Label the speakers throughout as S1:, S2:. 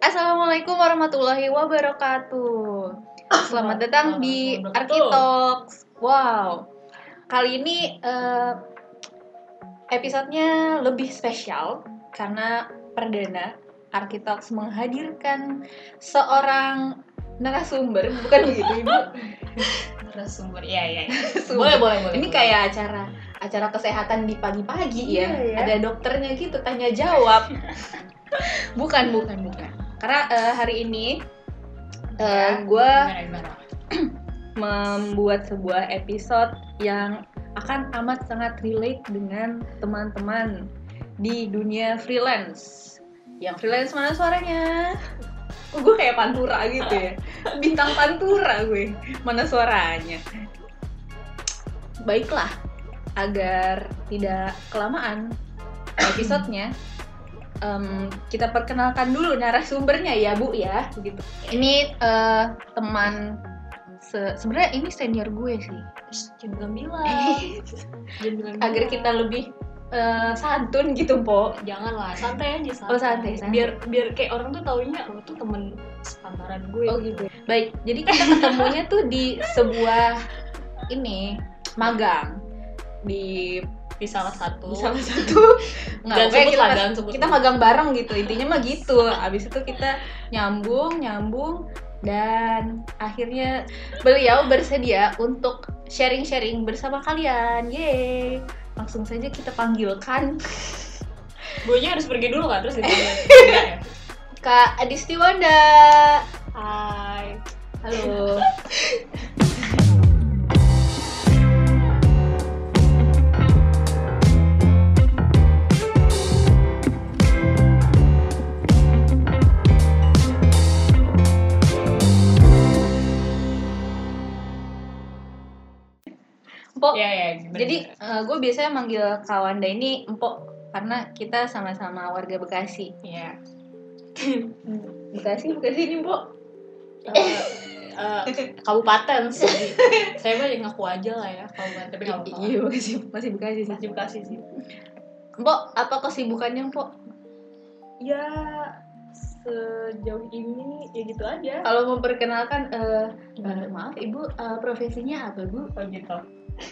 S1: Assalamualaikum warahmatullahi wabarakatuh. Selamat datang di Arkitalks. Wow, kali ini eh, episodenya lebih spesial karena perdana Arkitalks menghadirkan seorang narasumber, bukan begitu ibu?
S2: narasumber ya ya, boleh boleh boleh
S1: Ini
S2: boleh.
S1: kayak acara acara kesehatan di pagi-pagi ya.
S2: Iya, ya.
S1: Ada dokternya gitu tanya jawab. bukan, bukan, bukan. Karena eh, hari ini eh
S2: Ya,
S1: gue
S2: gimana gimana
S1: membuat sebuah episode yang akan amat sangat relate dengan teman-teman di dunia freelance. Yang freelance mana suaranya? Oh, gue kayak pantura gitu ya. Bintang pantura gue. Mana suaranya? Baiklah, agar tidak kelamaan episodenya, em, kita perkenalkan dulu narasumbernya ya Bu ya, gitu. Ini eh, teman se- sebenarnya ini senior gue sih.
S2: jam bilang bilang
S1: Agar kita lebih eh, santun gitu, Po.
S2: jangan lah santai aja santai.
S1: Oh, santai, santai.
S2: biar biar kayak orang tuh taunya lo tuh temen sepantaran gue
S1: Oh gitu. Baik, jadi kita ketemunya tuh di sebuah ini magang di
S2: di salah satu.
S1: Di salah satu. Nggak
S2: Dan
S1: pokoknya
S2: sebut
S1: kita,
S2: lah, jangan sebut
S1: kita magang bareng gitu intinya mah gitu. Abis itu kita nyambung nyambung dan akhirnya beliau bersedia untuk sharing-sharing bersama kalian. Yeay. Langsung saja kita panggilkan.
S2: Gue harus pergi dulu kan terus ya?
S1: Kak Adisti Wanda
S2: hai.
S1: Halo jadi
S2: gimana?
S1: gue biasanya manggil Kak Wanda ini Empok karena kita sama-sama warga Bekasi.
S2: ya
S1: Bekasi, Bekasi ini Empok.
S2: Eh, eh, kabupaten sih saya mah ngaku aja lah ya kabupaten tapi nggak
S1: Iya, Bekasi, masih Bekasi sih.
S2: masih bekasi sih
S1: Empok, apa kesibukannya Empok?
S2: ya sejauh ini ya gitu aja
S1: Kalau memperkenalkan, eh eh, maaf Ibu, eh, profesinya apa Bu?
S2: oh gitu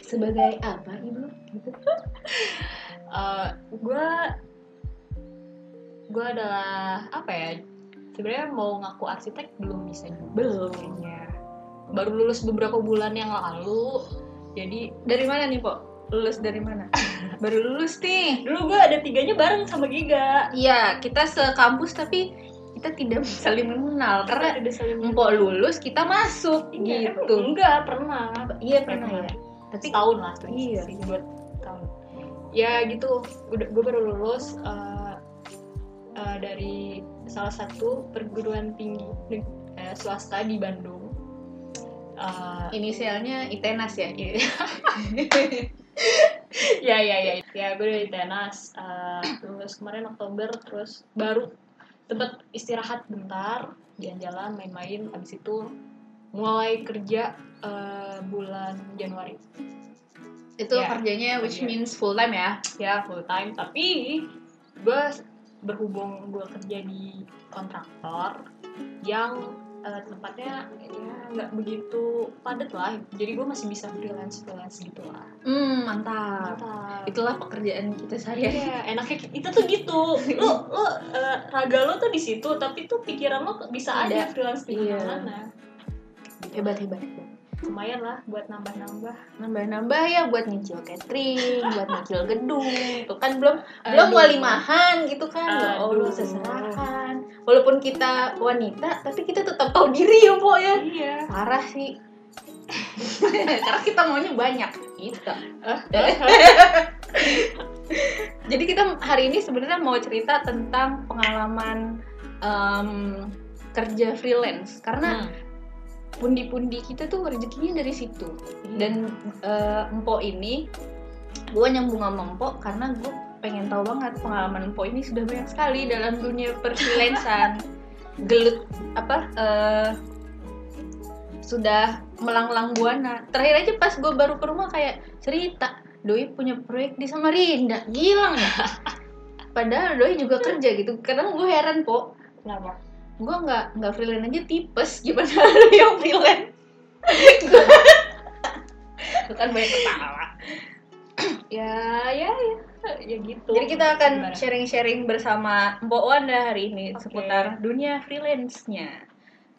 S1: Sebagai apa Ibu? Gitu.
S2: gue gue adalah apa ya sebenarnya mau ngaku arsitek belum bisa juga
S1: Belum.
S2: kayaknya baru lulus beberapa bulan yang lalu jadi
S1: Dari mana nih Pok? Lulus dari mana? Baru lulus nih.
S2: dulu gue ada tiganya bareng sama Giga
S1: Iya, kita sekampus tapi kita tidak saling mengenal karena
S2: ada saling
S1: Empok lulus kita masuk
S2: Iya,
S1: gitu.
S2: enggak pernah
S1: Iya pernah ya.
S2: Tapi tahun lah tuh
S1: Iya.
S2: dua tahun. Ya gitu. Gue baru lulus eh, eh, dari salah satu perguruan tinggi eh, swasta di Bandung. Eh,
S1: Inisialnya Itenas ya.
S2: ya ya ya. Ya gue dari tenas eh, lulus kemarin Oktober terus baru tempat istirahat bentar jalan-jalan main-main. Habis itu mulai kerja eh, bulan Januari
S1: Itu
S2: Iya.
S1: kerjanya which
S2: Iya.
S1: means full time ya.
S2: ya full time tapi gue berhubung gue kerja di kontraktor yang eh, tempatnya ya nggak begitu padat lah jadi gue masih bisa freelance freelance gitu lah
S1: Hmm, mantap.
S2: Mantap.
S1: Itulah pekerjaan kita sehari-hari.
S2: Iya, enaknya itu tuh gitu. Lu lu eh, raga lo tuh di situ, tapi tuh pikiran lo bisa aja
S1: Ada.
S2: freelance di
S1: Iya.
S2: mana-mana.
S1: Hebat hebat. hebat.
S2: Lumayan lah buat nambah-nambah.
S1: Nambah-nambah ya buat nyicil catering, buat nyicil gedung. Tuh kan belum belum
S2: Aduh.
S1: walimahan gitu kan. Ya Allah, seserahan. Walaupun kita wanita, tapi kita tetap tahu diri ya, Po ya.
S2: Iya.
S1: Parah sih. Karena kita maunya banyak. Kita. Jadi kita hari ini sebenarnya mau cerita tentang pengalaman em, kerja freelance karena
S2: Hmm.
S1: Pundi-pundi kita tuh rezekinya dari situ.
S2: Iya.
S1: Dan eh, Empo ini gue nyambung sama Empo karena gue pengen tahu banget pengalaman Empo ini sudah banyak sekali dalam dunia perfreelancean. Gelut apa eh, sudah melanglang buana. Terakhir aja pas gue baru ke rumah kayak cerita Doi punya proyek di Samarinda, gilang ya. Padahal Doi juga kerja gitu. Kadang gue heran po,
S2: Kenapa?
S1: Gue nggak nggak freelance aja tipes. Gimana lu yang freelance? Bukan banyak ketawa.
S2: Ya ya ya. Ya gitu.
S1: Jadi kita akan sharing-sharing bersama Mbok Wanda hari ini
S2: Oke.
S1: seputar dunia freelance-nya.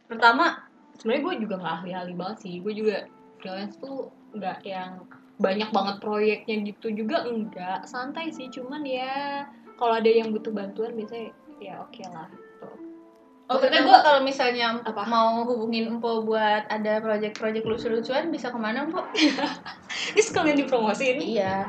S1: Pertama
S2: sebenarnya gue juga nggak ahli-ahli banget sih. Gue juga freelance tuh nggak yang banyak banget proyeknya gitu juga enggak santai sih cuman ya kalau ada yang butuh bantuan biasanya ya oke lah. gitu.
S1: Oh,
S2: Maksudnya
S1: gue kalau misalnya
S2: Apa?
S1: mau hubungin Empo buat ada project-project lucu-lucuan bisa ke mana Empo?
S2: ini sekalian dipromosiin
S1: Iya.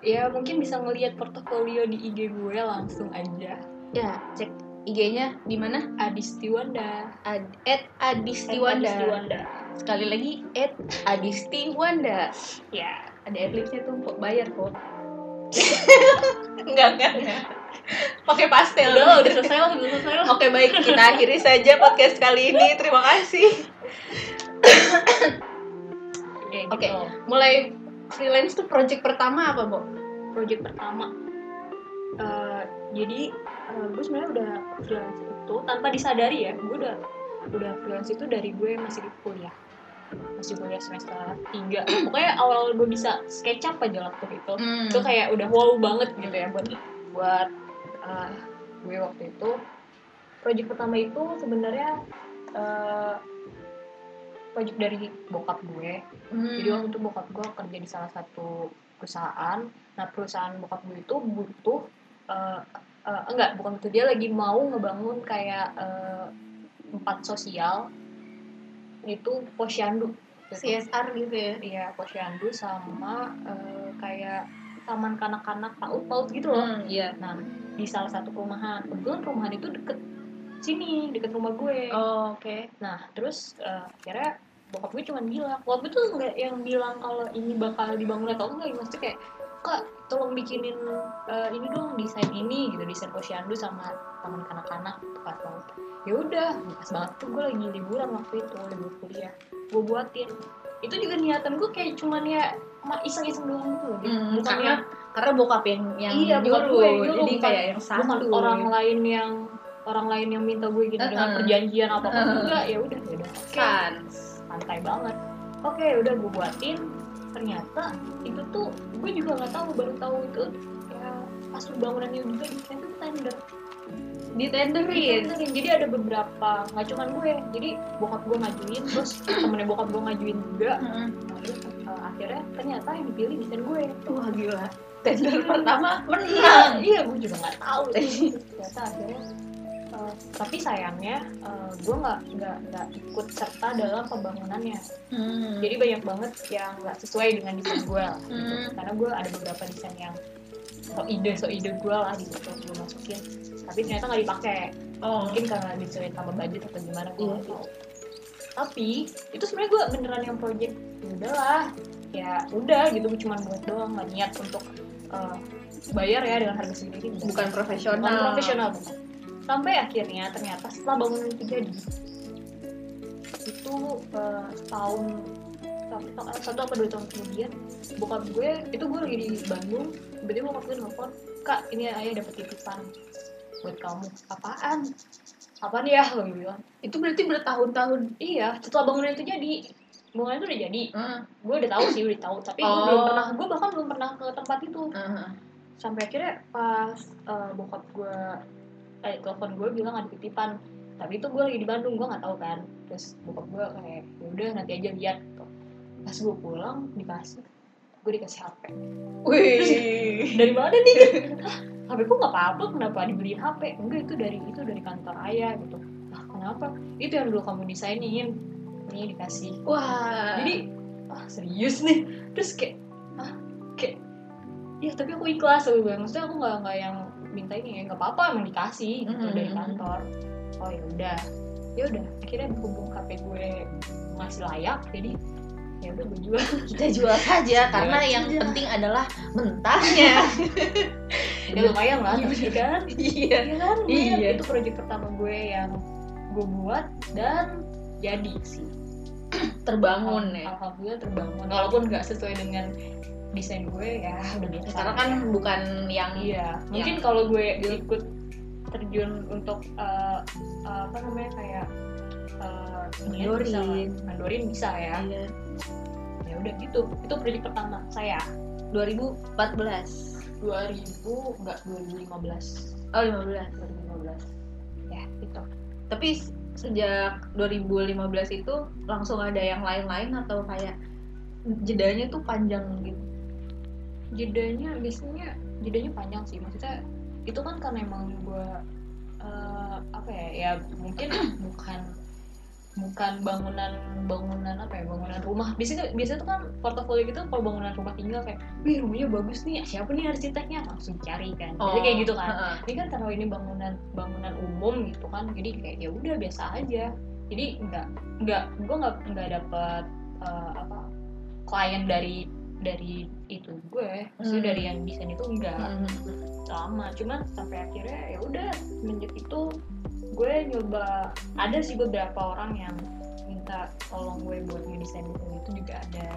S2: ya mungkin bisa ngelihat portofolio di IG gue langsung aja
S1: Ya, cek IG-nya di mana?
S2: Adistiwanda
S1: Ad, at Adistiwanda.
S2: Adistiwanda
S1: Sekali lagi at Adistiwanda.
S2: ya
S1: Ada adlibsnya tuh Empo bayar kok. enggak, enggak, enggak. Pakai pastel.
S2: udah udah selesai lah udah selesai lah
S1: Oke baik, kita akhiri saja podcast kali ini. Terima kasih.
S2: ya, gitu.
S1: Oke, mulai freelance tuh project pertama apa, Bo?
S2: project pertama Eh, jadi eh, gue sebenarnya udah freelance itu tanpa disadari ya gue udah udah freelance itu dari gue masih kuliah masih kuliah semester 3 pokoknya awal gue bisa SketchUp aja waktu itu
S1: Hmm.
S2: itu kayak udah wow banget gitu ya buat buat eh, gue waktu itu. Project pertama itu sebenarnya eh, project dari bokap gue.
S1: Hmm.
S2: jadi waktu itu bokap gue kerja di salah satu perusahaan. Nah perusahaan bokap gue itu butuh eh, eh, enggak bukan butuh dia lagi mau ngebangun kayak eh, tempat sosial. Itu posyandu.
S1: CSR gitu ya.
S2: Iya, posyandu sama eh, kayak taman kanak-kanak paut-paut gitu loh.
S1: Hmm, iya.
S2: Nah, di salah satu perumahan. Kebetulan perumahan itu deket sini, deket rumah gue.
S1: Oh, oke.
S2: Nah, terus eh, akhirnya bokap gue cuma bilang, waktu itu nggak yang bilang kalau ini bakal dibangun atau enggak, maksudnya kayak kak tolong bikinin eh, ini dong desain ini gitu desain posyandu sama taman kanak-kanak tempat paut ya udah pas banget tuh gue lagi liburan waktu itu libur kuliah gue buatin itu juga niatan gue kayak cuman ya ma- iseng-iseng doang gitu loh.
S1: Hmm,
S2: bukan
S1: karena karena bokap yang yang
S2: Iya,
S1: nyuruh,
S2: gue nyuruh,
S1: jadi
S2: bukan-
S1: kayak yang satu.
S2: bukan orang lain yang orang lain yang minta gue gitu dengan
S1: Uh-uh.
S2: perjanjian apa apa
S1: Uh-uh.
S2: enggak ya udah ya udah
S1: Sans.
S2: santai banget oke udah gue buatin ternyata itu tuh gue juga nggak tahu baru tahu itu ya pas bangunannya juga itu tender
S1: Ditenderin.
S2: Ditenderin. jadi ada beberapa nggak cuman gue jadi bokap gue ngajuin terus temennya bokap gue ngajuin juga
S1: Hmm.
S2: uh, akhirnya ternyata yang dipilih desain gue
S1: Wah gila. Tender pertama menang.
S2: iya gue juga nggak tahu sih. ternyata akhirnya uh, tapi sayangnya uh, gue nggak nggak nggak ikut serta dalam pembangunannya
S1: Hmm.
S2: jadi banyak banget yang nggak sesuai dengan desain gue lah gitu.
S1: Hmm.
S2: karena gue ada beberapa desain yang so ide so ide gue lah di situ gue masukin tapi ternyata nggak dipakai.
S1: Oh.
S2: mungkin karena disesuaikan sama budget atau gimana gue
S1: Iya.
S2: nggak tahu. Tapi itu sebenarnya gue beneran yang project. Ya udahlah. Ya udah gitu gue cuma buat doang nggak niat untuk uh, bayar ya dengan harga sendiri.
S1: Bukan
S2: bukan
S1: profesional.
S2: profesional. Bukan sampai akhirnya ternyata setelah bangunan itu jadi itu uh, setahun satu, satu apa dua tahun kemudian bokap gue itu gue lagi di Bandung tiba-tiba bokap gue nelfon kak ini ayah dapet titipan buat kamu apaan apaan ya lo bilang
S1: Itu berarti bertahun-tahun.
S2: iya setelah bangunan itu jadi bangunan itu udah jadi
S1: Heeh.
S2: gue udah tahu sih udah tahu tapi gue
S1: Oh.
S2: belum pernah gue bahkan belum pernah ke tempat itu
S1: Heeh.
S2: sampai akhirnya pas eh, bokap gue eh telepon gue bilang ada titipan tapi itu gue lagi di Bandung gue nggak tahu kan terus bokap gue kayak ya udah nanti aja lihat pas gue pulang dikasih gue dikasih HP
S1: Wih.
S2: dari mana nih HP gue nggak apa-apa kenapa dibeliin HP enggak itu dari itu dari kantor ayah gitu. Ah kenapa? Itu yang dulu kamu desainin. Ini dikasih.
S1: Wah.
S2: jadi ah serius nih. Terus kayak ah kayak ya tapi aku ikhlas aku bilang maksudnya aku nggak nggak yang minta ini ya nggak apa-apa emang dikasih gitu
S1: Mhm.
S2: dari kantor. Oh ya udah. Ya udah akhirnya berhubung HP gue masih layak jadi ya udah gue jual
S1: kita jual saja karena
S2: Jual
S1: yang penting adalah mentahnya.
S2: ya lumayan lah tapi kan
S1: Iya.
S2: Iya kan lumayan.
S1: Iya.
S2: itu proyek pertama gue yang gue buat dan jadi sih
S1: Terbangun ya.
S2: alhamdulillah terbangun walaupun nggak sesuai dengan desain gue ya udah biasa
S1: Karena kan bukan yang
S2: iya mungkin kalau gue ikut terjun untuk uh, uh, apa namanya kayak uh, ini
S1: Mandorin.
S2: bisa? Mandorin bisa ya.
S1: Iya.
S2: ya udah gitu. Itu project pertama saya.
S1: 2014
S2: 2000 enggak 2015
S1: oh 15
S2: 2015 ya itu
S1: tapi sejak 2015 itu langsung ada yang lain-lain atau kayak jedanya tuh panjang gitu?
S2: Jedanya biasanya jedanya panjang sih. Maksudnya itu kan karena emang gue eh, apa ya ya mungkin bukan bukan bangunan bangunan apa ya bangunan rumah. Biasanya biasanya tuh kan portofolio gitu kalau bangunan rumah tinggal kayak wih rumahnya bagus nih siapa nih arsiteknya? Langsung cari kan. Jadi kayak gitu kan. ini kan karena ini bangunan bangunan umum gitu kan jadi kayak ya udah biasa aja. Jadi nggak nggak gue nggak nggak dapet eh, apa klien dari dari itu gue. Maksudnya
S1: Hmm.
S2: dari yang desain itu enggak
S1: Hmm.
S2: lama. Cuman sampai akhirnya ya udah semenjak itu gue nyoba ada sih beberapa orang yang minta tolong gue buat ngedesain desain itu juga ada.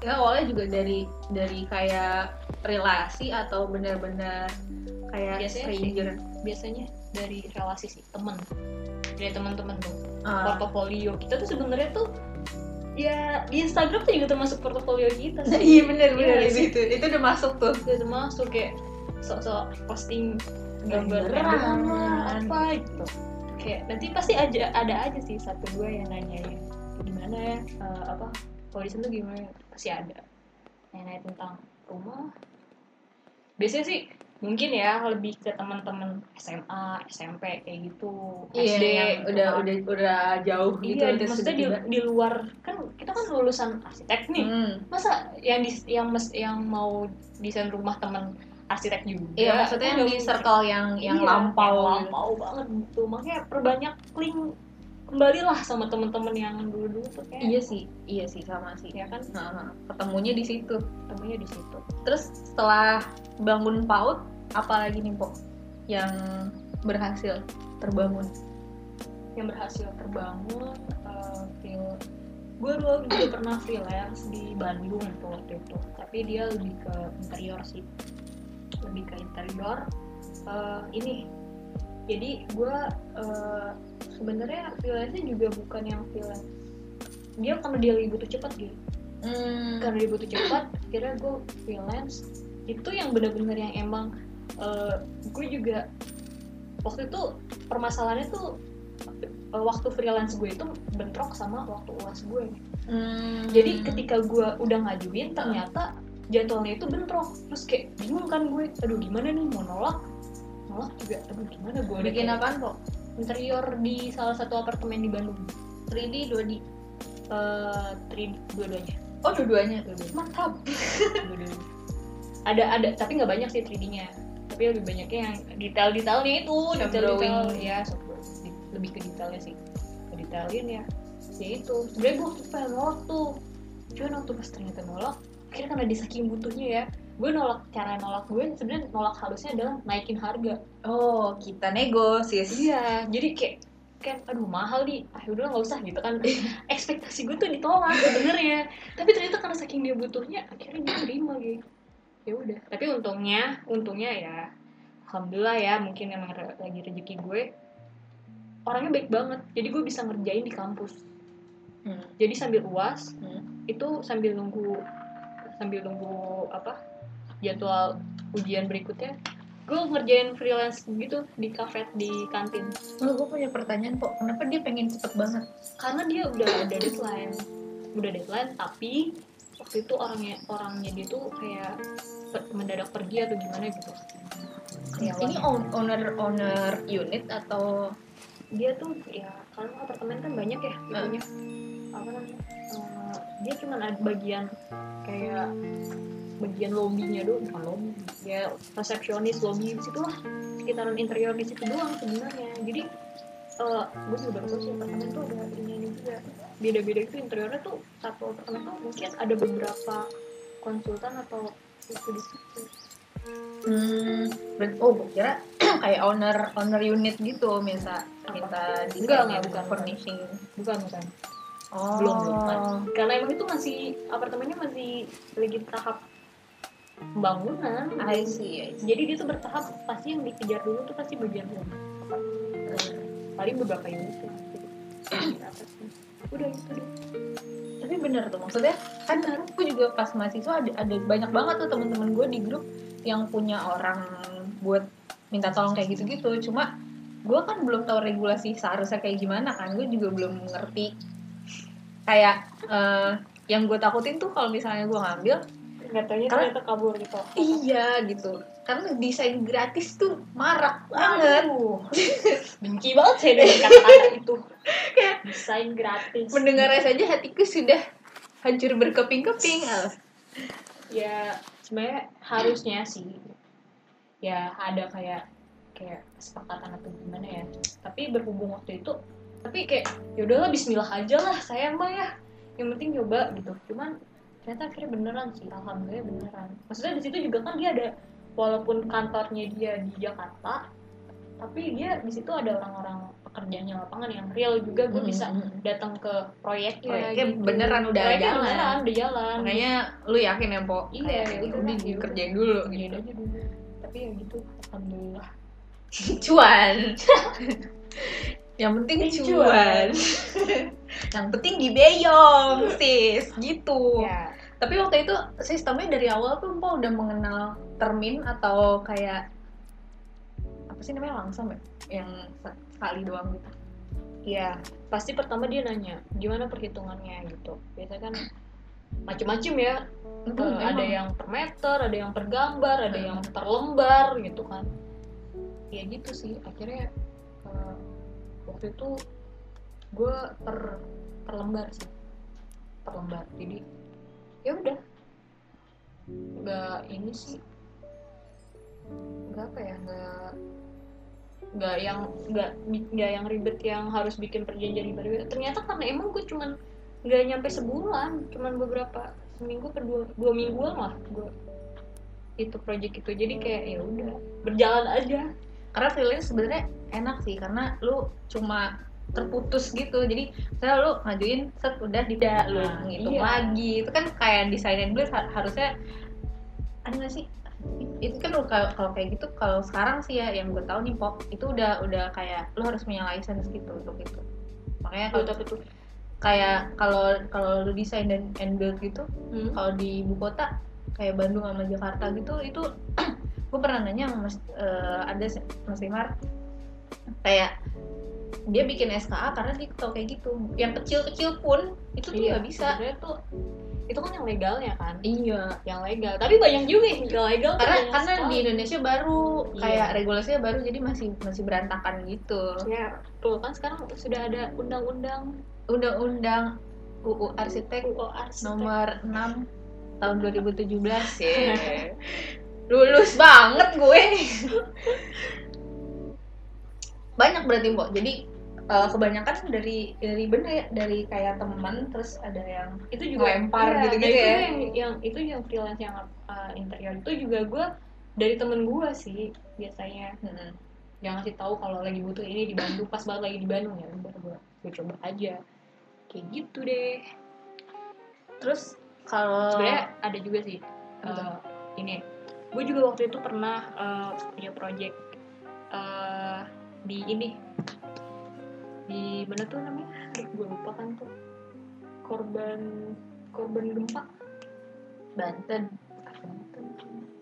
S1: Ya awalnya juga dari dari kayak relasi atau benar-benar kayak
S2: Biasanya sih.
S1: stranger?
S2: biasanya dari relasi sih temen. Dari teman-teman tuh.
S1: Ah.
S2: portofolio. Kita tuh sebenarnya tuh ya di Instagram tuh juga termasuk portofolio kita sih.
S1: Iya bener bener
S2: Iya sih.
S1: itu itu udah masuk tuh.
S2: Udah termasuk kayak sok-sok posting gambar apa gitu. Kayak nanti pasti aja ada aja sih satu dua yang nanyain gimana ya? Eh, apa sana tuh gimana? Pasti ada. Nanya tentang rumah. Biasanya sih mungkin ya lebih ke teman-teman SMA SMP kayak gitu.
S1: Iya
S2: SD
S1: yang
S2: gitu
S1: udah
S2: kan.
S1: udah udah jauh gitu
S2: iya
S1: udah
S2: maksudnya di, di luar kan kita kan lulusan arsitek nih.
S1: Hmm.
S2: masa yang di, yang mes, yang mau desain rumah teman arsitek juga
S1: Iya maksudnya yang di circle yang yang
S2: Iya,
S1: lampau
S2: yang
S1: gitu.
S2: lampau banget gitu makanya perbanyak link kembalilah sama temen-temen yang dulu-dulu tuh kayak
S1: Iya sih, iya sih sama sih.
S2: ya kan
S1: Nah, ketemunya di situ.
S2: temennya di situ
S1: Terus setelah bangun PAUD, apa lagi nih, Pok? Yang berhasil terbangun.
S2: yang berhasil terbangun eh, feel gue dulu juga pernah freelance di Bandung tuh waktu itu tapi dia lebih ke interior sih lebih ke interior Eh, ini. Jadi gue eh, sebenarnya freelance juga bukan yang freelance. Dia karena dia lagi butuh cepat gitu.
S1: Hmm.
S2: karena dia butuh cepat akhirnya gue freelance. Itu yang benar-benar yang emang eh, gue juga waktu itu permasalahannya tuh eh, waktu freelance gue itu bentrok sama waktu uas gue
S1: Hmm.
S2: jadi ketika gue udah ngajuin ternyata jadwalnya itu bentrok. Terus kayak bingung kan gue? Aduh gimana nih? Mau nolak? Nolak juga. Aduh gimana gue?
S1: Bikin
S2: kayak
S1: apaan, Pok?
S2: interior di salah satu apartemen di Bandung.
S1: 3D, 2D.
S2: eh tri dua-duanya.
S1: Oh, dua-duanya.
S2: mantap. Dua-duanya. ada ada. Tapi nggak banyak sih 3D-nya tapi lebih banyaknya yang detail-detailnya itu. Detail-detail ya lebih ke detailnya sih. Detailin ya. Ya itu. Sebenarnya gue waktu pengen nolak tuh. Cuman waktu pas ternyata nolak akhirnya karena dia saking butuhnya ya gue nolak cara nolak gue sebenarnya nolak halusnya adalah naikin harga.
S1: Oh, kita nego, sis.
S2: iya jadi kayak kan aduh mahal nih ah udah nggak usah gitu kan. Ekspektasi gue tuh ditolak sebenarnya. Tapi ternyata karena saking dia butuhnya akhirnya dia terima gitu ya udah. Tapi untungnya untungnya ya alhamdulillah ya mungkin emang re- lagi rezeki gue orangnya baik banget. Jadi gue bisa ngerjain di kampus.
S1: Hmm.
S2: jadi sambil uas
S1: Hmm.
S2: itu sambil nunggu sambil nunggu apa jadwal ujian berikutnya gue ngerjain freelance gitu di kafe di kantin
S1: Oh, gue punya pertanyaan, Pok. Kenapa dia pengen cepet banget?
S2: karena dia udah ada deadline udah deadline tapi waktu itu orangnya orangnya dia tuh kayak mendadak pergi atau gimana gitu
S1: Ini
S2: Karyawannya.
S1: own- owner owner unit atau
S2: dia tuh ya kalau apartemen kan banyak ya itunya apa namanya dia cuma ada bagian kayak bagian lobbynya doang bukan lobby ya resepsionis lobby di situ lah. Sekitaran interior di situ doang sebenarnya. Jadi eh gue juga tahu sih apartemen tuh ada ini ini juga. Beda-beda itu interiornya tuh satu apartemen tuh mungkin ada beberapa konsultan atau itu di situ.
S1: Hmm, oh, gue kira kayak owner owner unit gitu, minta minta
S2: Enggak, enggak, bukan.
S1: furnishing.
S2: bukan bukan
S1: Oh.
S2: belum belum. Kan karena emang itu masih apartemennya masih lagi tahap pembangunan
S1: I see, I see.
S2: jadi dia tuh bertahap pasti yang dikejar dulu tuh pasti bagian rumah. Paling beberapa unit sih? udah itu deh
S1: tapi bener tuh maksudnya kan aku juga pas mahasiswa ada, ada banyak banget tuh temen-temen gue di grup yang punya orang buat minta tolong kayak gitu-gitu. Cuma gue kan belum tahu regulasi seharusnya kayak gimana kan. Gue juga belum ngerti kayak eh, yang gue takutin tuh kalau misalnya gue ngambil
S2: nggak
S1: Karena-
S2: ternyata kabur gitu.
S1: iya gitu. Karena desain gratis tuh marak banget.
S2: Benci banget saya dengan kata-kata itu.
S1: Kayak
S2: desain gratis.
S1: mendengarnya saja hatiku sudah hancur berkeping-keping. Al.
S2: ya sebenarnya harusnya sih ya ada kayak kayak kesepakatan atau gimana ya. Tapi berhubung waktu itu tapi kayak ya udahlah Bismillah aja lah saya mah ya. Yang penting coba gitu. Cuman ternyata akhirnya beneran sih alhamdulillah beneran. Maksudnya di situ juga kan dia ada walaupun kantornya dia di Jakarta tapi dia di situ ada orang-orang pekerjanya lapangan yang real juga. Gue bisa
S1: Mm-mm.
S2: datang ke proyeknya
S1: Proyeknya
S2: gitu.
S1: beneran udah
S2: Proyeknya
S1: jalan.
S2: beneran udah jalan.
S1: Makanya lu yakin ya po?
S2: Iya, ya udah, ya udah.
S1: dikerjain dulu
S2: Kerjain
S1: gitu.
S2: aja dulu. Tapi ya gitu alhamdulillah.
S1: Cuan yang penting cuan yang penting dibeyong sis gitu
S2: ya
S1: tapi waktu itu sistemnya dari awal tuh Mpo udah mengenal termin atau kayak apa sih namanya langsung ya yang se- sekali doang gitu
S2: Iya, pasti pertama dia nanya gimana perhitungannya gitu. Biasanya kan macem-macem ya.
S1: Hmm,
S2: Eh, ada yang per meter, ada yang per gambar, ada
S1: Hmm.
S2: yang per lembar gitu kan. Ya gitu sih. Akhirnya eh, waktu itu gue per per lembar sih, per lembar. Jadi ya udah, nggak ini sih, nggak apa ya, nggak nggak yang nggak nggak yang ribet yang harus bikin perjanjian ribet ternyata karena emang gue cuman nggak nyampe sebulan cuman beberapa seminggu per dua, dua mingguan lah gue itu project itu. Jadi kayak ya udah berjalan aja
S1: karena freelance sebenarnya enak sih karena lu cuma terputus gitu. Jadi saya lu ngajuin set udah tidak. Lu
S2: Nah,
S1: ngitung
S2: iya.
S1: lagi. Itu kan kayak desain and build har- harusnya ada nggak sih? Itu kan lu kalau kalau kayak gitu kalau sekarang sih ya yang gue tahu nih pop itu udah udah kayak lu harus punya license gitu untuk itu. Makanya kalau
S2: tuh
S1: kayak kalau kalau lu desain dan and build gitu
S2: hmm.
S1: kalau di ibu kota kayak Bandung sama Jakarta gitu itu gue pernah nanya sama mas eh, ada mas Imar kayak dia bikin SKA karena dia tau kayak gitu. Yang kecil-kecil pun itu tuh
S2: iya
S1: nggak bisa.
S2: sebenarnya tuh itu kan yang legalnya kan?
S1: Iya.
S2: Yang legal. Tapi banyak juga yang legal
S1: karena karena
S2: sekali.
S1: di Indonesia baru
S2: Iya.
S1: kayak regulasinya baru jadi masih masih berantakan gitu.
S2: Ya tuh kan sekarang sudah ada undang-undang.
S1: Undang-undang UU arsitek
S2: UU arsitek.
S1: nomor 6 tahun 2017 ya lulus banget gue. Banyak berarti mbok. Jadi eh, kebanyakan dari dari bener ya dari kayak teman terus ada yang
S2: itu juga
S1: Lempar
S2: iya,
S1: gitu-gitu
S2: nah, itu
S1: ya.
S2: yang, yang itu yang freelance yang uh, interior. Itu juga gue dari temen gue sih biasanya.
S1: Hmm,
S2: yang ngasih tahu kalau lagi butuh ini di Bandung. Pas banget lagi di Bandung ya udah gue gue coba aja. Kayak gitu deh.
S1: Terus kalau
S2: sebenarnya ada juga sih
S1: Betul.
S2: uh, ini gue juga waktu itu pernah uh, punya project uh, di ini di mana tuh namanya gue lupa kan tuh korban korban gempa
S1: Banten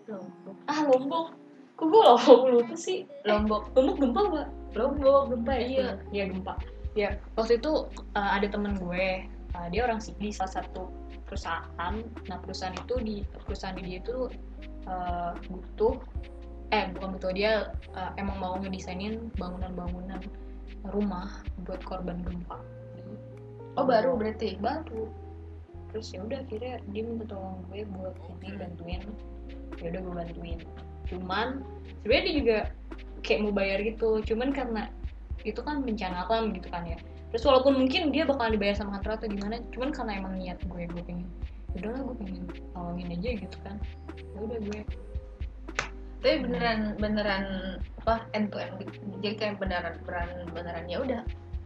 S2: Lombok. Ah Lombok. Kok gue Lombok lupa sih?
S1: Lombok
S2: Lombok gempa gak?
S1: Lombok
S2: Gempa ya? Iya. Iya gempa. Ya waktu itu uh, ada temen gue. uh, dia orang sih di salah satu perusahaan. Nah perusahaan itu di perusahaan di dia itu uh, butuh eh bukan butuh dia uh, emang mau ngedesainin bangunan-bangunan rumah buat korban gempa.
S1: oh baru berarti?
S2: Baru. Terus ya udah akhirnya dia minta tolong gue buat ini bantuin. Ya udah gue bantuin. Cuman sebenarnya dia juga kayak mau bayar gitu. Cuman karena itu kan bencana alam gitu kan ya. Terus walaupun mungkin dia bakal dibayar sama kantor atau gimana cuman karena emang niat gue gue pengen "Ya udahlah gue pengen tolongin aja gitu kan. Ya udah gue.
S1: Tapi beneran beneran apa end to end jadi kayak beneran beneran beneran ya udah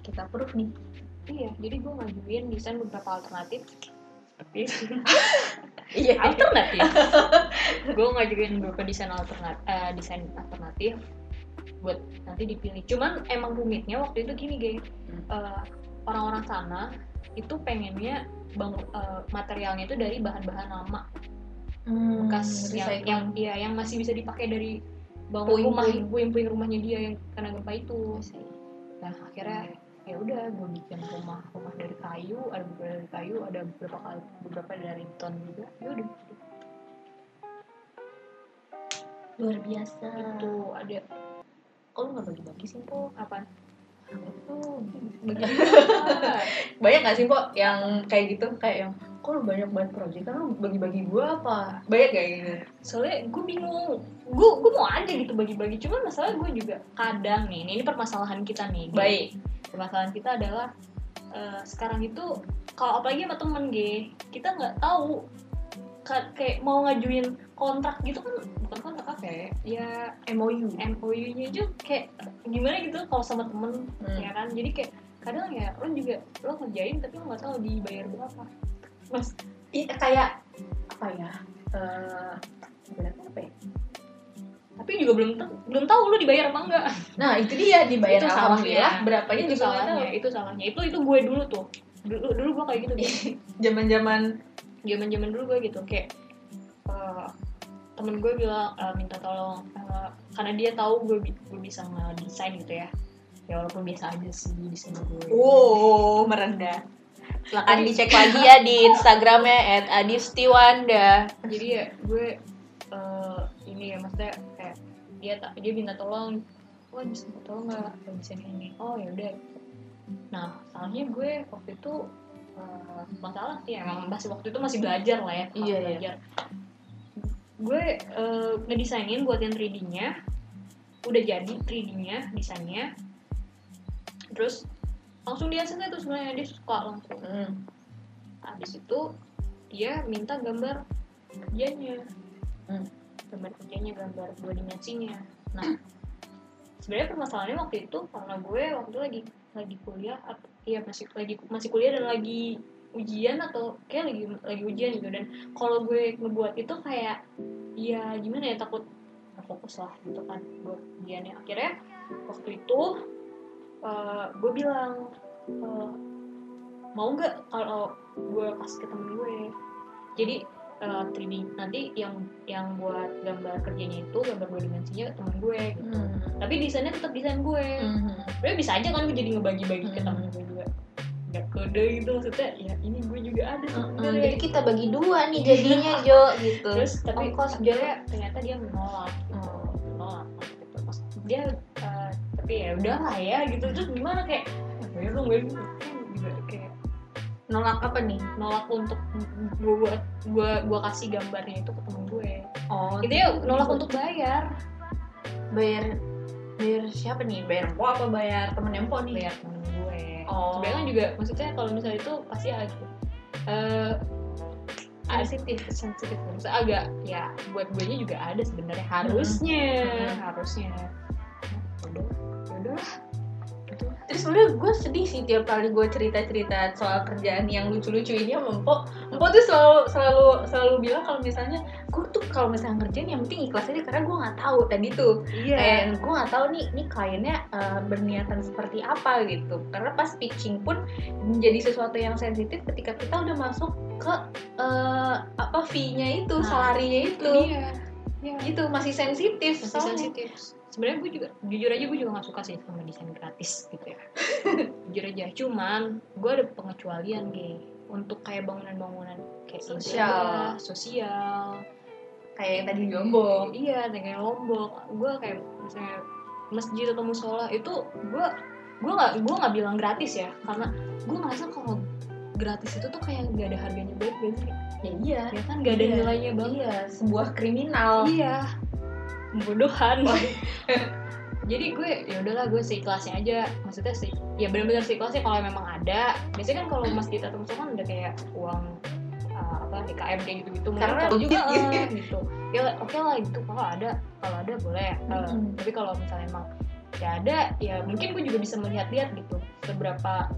S1: kita proof nih.
S2: Iya jadi gue ngajuin desain beberapa alternatif. Seperti itu
S1: Iya.
S2: alternatif? Gue ngajuin beberapa desain alternatif desain alternatif buat nanti dipilih. Cuman emang rumitnya waktu itu gini geng.
S1: Hmm.
S2: Eh, orang-orang sana itu pengennya bang eh, materialnya itu dari bahan-bahan lama.
S1: Hmm,
S2: bekas yang yang ya yang masih bisa dipakai dari bangun
S1: Puing-puing.
S2: rumah puing-puing rumahnya dia yang kena gempa itu. Nah akhirnya ya udah gue bikin rumah rumah dari kayu ada beberapa dari kayu ada beberapa kali beberapa dari beton juga. Ya udah.
S1: Luar biasa.
S2: itu ada
S1: Kok lu nggak bagi-bagi sih, Po?
S2: apa
S1: Itu
S2: bagi
S1: banyak gak sih, Po, yang kayak gitu? Kayak yang, kok lu banyak banget project, kan lu bagi-bagi gua apa? Banyak kayak gitu?
S2: soalnya gue bingung gue gue mau aja gitu bagi-bagi cuman masalah gue juga kadang nih ini, ini permasalahan kita nih
S1: Baik.
S2: permasalahan kita adalah eh, sekarang itu kalau apalagi sama temen G kita nggak tahu ka- kayak mau ngajuin kontrak gitu kan bukan kontrak apa ya ya
S1: MOU.
S2: MOU-nya aja kayak gimana gitu kalau sama temen
S1: Hmm.
S2: ya kan jadi kayak kadang ya lo juga lo ngerjain tapi lo nggak tahu dibayar berapa mas
S1: Iya, kayak, apa ya? Ibaratnya apa ya?
S2: tapi juga belum tahu belum tahu lo dibayar apa enggak
S1: Nah, itu dia dibayar
S2: Itu
S1: alhamdulillah.
S2: salahnya.
S1: Berapanya
S2: itu
S1: juga
S2: salahnya itu salahnya itu itu gue dulu tuh dulu dulu gue kayak gitu Geng.
S1: Zaman-zaman
S2: zaman zaman dulu gue gitu kayak eh, temen gue bilang eh, minta tolong eh, karena dia tahu gue bi- gue bisa ngedesain gitu ya. Ya walaupun biasa aja sih desain gue.
S1: Wow, merendah. Silahkan dicek lagi ya di Instagramnya @adistiwanda.
S2: jadi ya gue eh, ini ya maksudnya kayak dia tak dia minta tolong wah bisa minta tolong nggak? Desain ini oh ya udah. Nah salahnya gue waktu itu eh, masalah sih emang masih waktu itu masih belajar lah ya masih
S1: Iya, iya.
S2: Gue eh, ngedesainin buat yang 3D-nya udah jadi 3D-nya desainnya. Terus langsung dia selesai tuh sebenarnya dia suka langsung.
S1: Hmm.
S2: habis itu dia minta gambar kerjanya.
S1: Hmm.
S2: gambar kerjanya gambar dua dimensinya nah sebenarnya permasalahannya waktu itu karena gue waktu itu lagi lagi kuliah iya masih lagi masih kuliah dan lagi ujian atau kayak lagi lagi ujian gitu dan kalau gue ngebuat itu kayak ya gimana ya takut fokus lah gitu kan buat ujiannya akhirnya waktu itu eh, gue bilang eh, mau nggak kalau gue kasih ke temen gue jadi eh, 3D nanti yang yang buat gambar kerjanya itu gambar dua dimensinya temen gue gitu
S1: Hmm.
S2: tapi desainnya tetap desain gue
S1: Hmm.
S2: Bisa aja kan gue jadi ngebagi-bagi ke
S1: Hmm.
S2: temen gue juga nggak kode gitu maksudnya ya ini gue juga ada
S1: Hmm,
S2: sebenarnya
S1: Jadi kita bagi dua nih jadinya Jo gitu.
S2: terus tapi
S1: Ongkos
S2: sebenarnya ternyata dia menolak gitu
S1: Hmm.
S2: menolak gitu dia eh, tapi ya udahlah ya gitu terus gimana kayak "Ya, bayar dong bayar dong." Kan juga kayak
S1: nolak apa nih?
S2: nolak untuk gue buat gue gue kasih gambarnya itu ke temen gue
S1: Oh,
S2: itu ya nolak untuk bayar
S1: bayar bayar siapa nih? Bayar empo apa bayar temen empo nih?
S2: bayar temen gue
S1: Oh.
S2: sebenarnya kan juga maksudnya kalau misalnya itu pasti agak eh sensitif sensitif. Maksudnya agak ya buat gue nya juga ada sebenarnya harusnya.
S1: Hmm.
S2: harusnya. Udah udah
S1: Terus sebenernya gue sedih sih tiap kali gue cerita-cerita soal kerjaan yang lucu-lucu ini sama Empo Empo tuh selalu selalu selalu bilang kalau misalnya gue tuh kalau misalnya ngerjain yang penting ikhlas aja karena gue nggak tahu tadi tuh
S2: iya.
S1: Kayak gue nggak tahu nih nih kliennya eh, berniatan seperti apa gitu. Karena pas pitching pun menjadi sesuatu yang sensitif ketika kita udah masuk ke eh, apa fee-nya itu
S2: Nah,
S1: salarinya itu.
S2: Iya. Iya.
S1: Gitu masih sensitif
S2: masih
S1: soalnya.
S2: sensitif sebenarnya gue juga jujur aja gue juga gak suka sih sama desain gratis gitu ya. Jujur aja cuman gue ada pengecualian gay untuk kayak bangunan-bangunan kayak
S1: Sosial.
S2: indah, sosial.
S1: Kayak yang tadi di Lombok
S2: iya kayak lombok. Gue kayak misalnya masjid atau musola itu gue gue nggak gue nggak bilang gratis ya. Karena gue ngerasa kalau gratis itu tuh kayak nggak ada harganya. Banget gak sih?
S1: Ya iya.
S2: Ya kan nggak ada
S1: Iya.
S2: nilainya banget.
S1: Iya sebuah kriminal.
S2: Iya pembodohan. Jadi gue ya udahlah gue seikhlasnya aja. Maksudnya sih ya benar-benar seikhlasnya kalau memang ada. Biasanya kan kalau masjid atau musola kan ada kayak uang uh, apa DKM kayak gitu gitu
S1: Karena juga
S2: juga gitu. Ya oke lah gitu. Kalau ada kalau ada boleh Uh,
S1: Mm-mm.
S2: tapi kalau misalnya emang ya ada ya mungkin gue juga bisa melihat-lihat gitu seberapa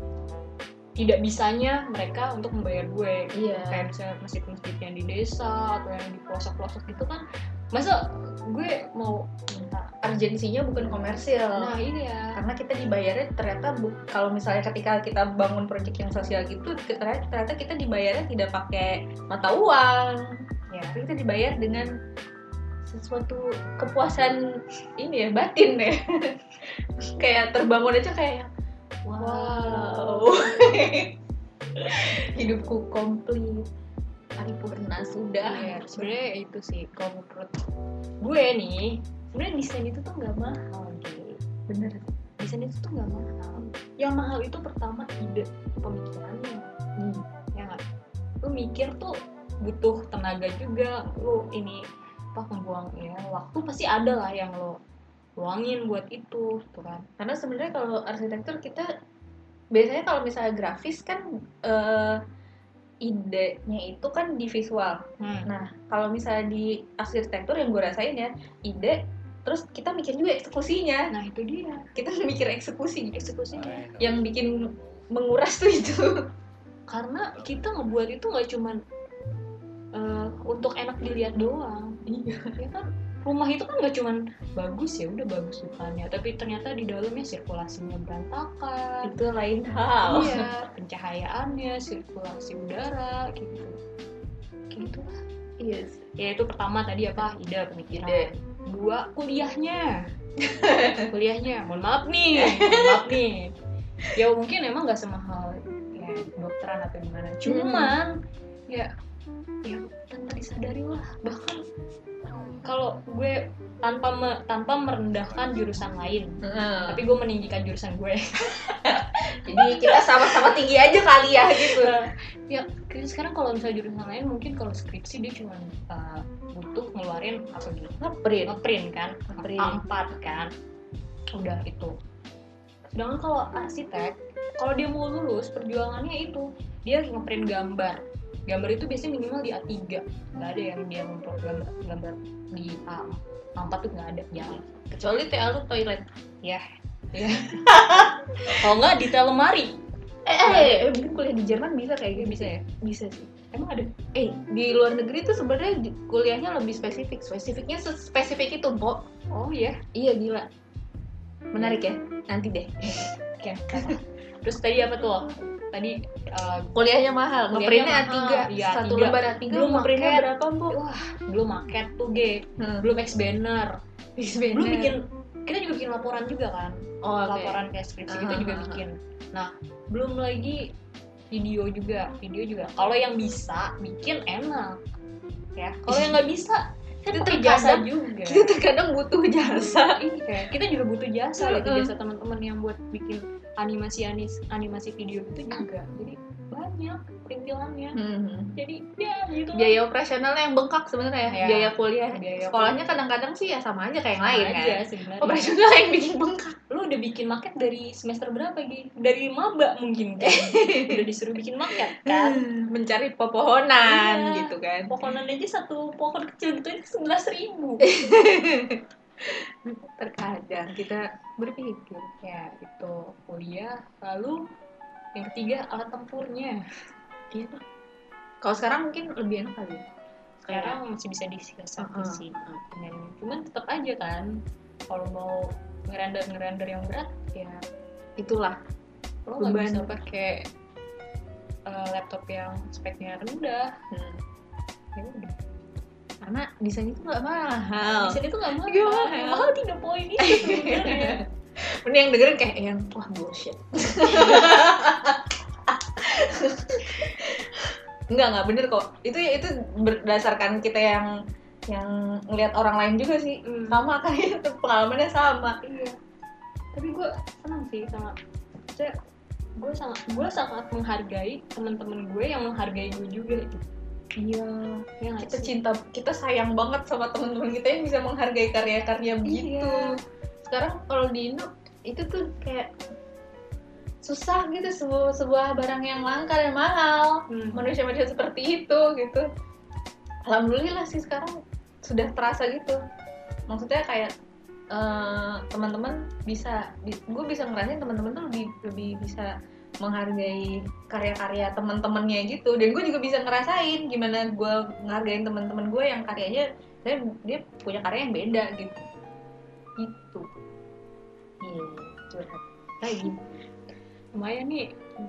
S2: tidak bisanya mereka untuk membayar gue.
S1: Iya.
S2: kayak misalnya masjid-masjid yang di desa atau yang di pelosok-pelosok gitu kan masa gue mau minta
S1: urgensinya bukan komersil?
S2: Nah ini ya.
S1: Karena kita dibayarnya ternyata bu- kalau misalnya ketika kita bangun proyek yang sosial gitu ternyata, ternyata kita dibayarnya tidak pakai mata uang.
S2: Ya
S1: tapi kita dibayar dengan sesuatu kepuasan ini ya batin ya. Kayak terbangun aja kayak wow. Hidupku komplit paripurna sudah.
S2: Iya, sebenarnya itu sih kalau menurut gue nih sebenarnya desain itu tuh nggak mahal gitu
S1: bener.
S2: Desain itu tuh nggak mahal. Yang mahal itu pertama ide pemikirannya.
S1: Hmm.
S2: ya nggak? Lu mikir tuh butuh tenaga juga lu ini apa membuang ya waktu pasti ada lah yang lo luangin buat itu tuh kan.
S1: Karena sebenarnya kalau arsitektur kita biasanya kalau misalnya grafis kan eh, idenya itu kan di visual
S2: hmm.
S1: Nah, kalau misalnya di arsitektur yang gue rasain ya, ide, terus kita mikir juga eksekusinya.
S2: nah itu dia
S1: Kita mikir eksekusi.
S2: eksekusinya
S1: Yang bikin menguras tuh itu.
S2: karena kita ngebuat itu nggak cuman eh, untuk enak dilihat doang
S1: Iya.
S2: ya kan rumah itu kan nggak cuman bagus ya udah bagus depannya. Tapi ternyata di dalamnya sirkulasinya berantakan.
S1: Itu lain hal.
S2: iya pencahayaannya sirkulasi udara gitu. Gitu. Lah
S1: Iya.
S2: ya itu pertama tadi apa? Ide pemikiran.
S1: Ide.
S2: dua kuliahnya. Kuliahnya. Mohon maaf nih. Mohon maaf nih. Ya mungkin emang nggak semahal ya dokteran atau gimana. Cuman ya ya tanpa disadari lah bahkan kalau gue tanpa me- tanpa merendahkan jurusan lain.
S1: Heeh.
S2: tapi gue meninggikan jurusan gue.
S1: Jadi kita sama-sama tinggi aja kali ya gitu.
S2: ya sekarang kalau misalnya jurusan lain mungkin kalau skripsi dia cuma uh, butuh ngeluarin apa gitu?
S1: Ngeprint.
S2: ngeprint kan?
S1: Ngeprint.
S2: A4 kan? Udah itu. Sedangkan kalau arsitek kalau dia mau lulus perjuangannya itu dia ngeprint gambar. Gambar itu biasanya minimal di A3 nggak ada yang dia memprint gambar gambar di A A4 tuh nggak ada jangan
S1: Kecuali TA lu toilet.
S2: ya ya kalau nggak di lemari
S1: Eh, eh, eh, mungkin kuliah di Jerman bisa kayak gitu.
S2: bisa ya
S1: Bisa sih.
S2: emang ada
S1: Eh, di luar negeri tuh sebenarnya kuliahnya lebih spesifik. Spesifiknya spesifik itu, Bo.
S2: oh iya
S1: Iya, gila. Menarik ya? Nanti deh.
S2: Oke, terus tadi apa tuh tadi uh,
S1: Kuliahnya mahal. Ngeprintnya
S2: mahal.
S1: A3.
S2: Iya,
S1: Satu
S2: A3.
S1: lembar A3
S2: Belum
S1: ngeprintnya berapa, Bu?
S2: wah belum market tuh G
S1: Hmm.
S2: belum X banner belum bikin kita juga bikin laporan juga kan
S1: oh, oke.
S2: laporan kayak skripsi gitu
S1: Ah,
S2: juga
S1: ah, ah.
S2: bikin nah belum lagi video juga video juga kalau yang bisa bikin enak ya kalau yang nggak bisa kan
S1: Itu
S2: pakai jasa
S1: terkadang-
S2: juga
S1: Kita terkadang butuh jasa.
S2: Iya, kita juga butuh jasa gitu jasa teman-teman yang buat bikin animasi anis animasi video itu juga jadi banyak perintilannya
S1: Hmm.
S2: jadi ya gitu.
S1: Biaya operasionalnya yang bengkak sebenarnya.
S2: Iya.
S1: Biaya kuliah.
S2: Biaya
S1: Sekolahnya kadang-kadang sih ya sama aja kayak yang
S2: Sama
S1: lain
S2: aja
S1: kan.
S2: sebenarnya
S1: Operasional yang bikin bengkak.
S2: lu udah bikin market dari semester berapa Gi? dari maba mungkin kan udah disuruh bikin market kan
S1: Mencari pepohonan
S2: Iya.
S1: gitu kan.
S2: pohonan aja satu pohon kecil gitu itu sebelas ribu
S1: Terkadang kita berpikir.
S2: ya itu kuliah lalu yang ketiga alat tempurnya
S1: Iya. Kalau sekarang mungkin lebih enak kali. ya.
S2: sekarang masih bisa disiasati
S1: Heeh.
S2: sih dengan cuman tetap aja kan kalau mau ngerender ngerender yang berat ya
S1: itulah
S2: lo nggak bisa pakai uh, laptop yang speknya rendah
S1: Hmm.
S2: ya udah
S1: karena desain itu nggak mahal.
S2: di sini tuh nggak mahal
S1: Nggak mahal.
S2: Yang mahal tiga poin itu sebenarnya
S1: Ini yang dengerin kayak yang wah bullshit. Enggak enggak bener kok. Itu itu berdasarkan kita yang yang ngelihat orang lain juga sih.
S2: Hmm.
S1: Sama kayak itu pengalamannya sama.
S2: iya tapi gue senang sih sama saya gue sangat gue sangat menghargai teman-teman gue yang menghargai gue juga gitu
S1: Iya.
S2: ya
S1: Kita
S2: sih?
S1: cinta, kita sayang banget sama teman-teman kita yang bisa menghargai karya-karya begitu.
S2: Iya.
S1: Sekarang kalau di Indo itu tuh kayak susah gitu sebuah, sebuah barang yang langka dan mahal.
S2: Hmm.
S1: manusia-manusia seperti itu gitu alhamdulillah sih sekarang sudah terasa gitu maksudnya kayak eh, teman-teman bisa gue bisa ngerasain teman-teman tuh lebih lebih bisa menghargai karya-karya teman-temannya gitu. Dan gue juga bisa ngerasain gimana gue ngehargain teman-teman gue yang karyanya saya dia punya karya yang beda gitu. Itu iya curhat. Lagi.
S2: Lumayan nih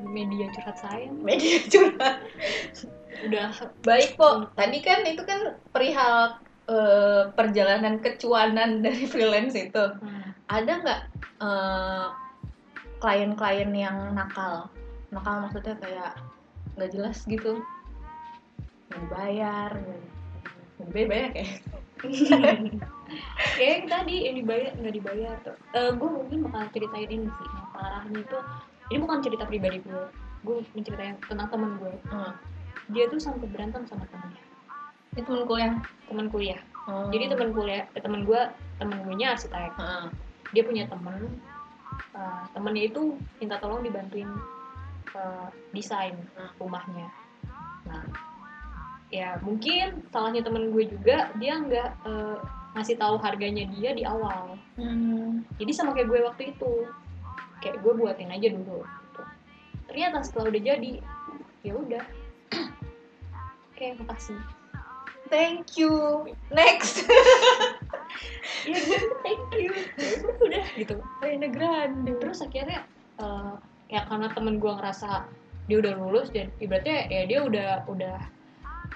S2: media curhat saya.
S1: Media curhat.
S2: Udah
S1: baik kok tadi kan itu kan perihal eh, perjalanan kecuanan dari freelance itu.
S2: Hmm,
S1: ada nggak eh, klien-klien yang nakal. Nakal maksudnya kayak nggak jelas gitu. Nggak dibayar nggak dibayar banyak ya
S2: kayak. Yang tadi yang dibayar nggak dibayar tuh. Gue mungkin bakal ceritain ini sih yang parahnya itu ini bukan cerita pribadi gue gue menceritain tentang temen gue
S1: Hmm.
S2: dia tuh sampai berantem sama temennya.
S1: Itu temen kuliah?
S2: Teman kuliah.
S1: Oh.
S2: jadi teman kuliah eh, teman gue teman gue nya arsitek.
S1: Heeh.
S2: dia punya temen uh, temennya itu minta tolong dibantuin uh, desain rumahnya. Nah ya mungkin salahnya temen gue juga dia nggak uh, ngasih tahu harganya dia di awal.
S1: Hmm.
S2: jadi sama kayak gue waktu itu kayak gue buatin aja dulu gitu. ternyata setelah udah jadi ya udah. Oke makasih.
S1: Thank you. Next.
S2: Ya gue thank you gitu
S1: Arena Grande
S2: terus akhirnya eh, ya karena temen gue ngerasa dia udah lulus dan ibaratnya ya dia udah udah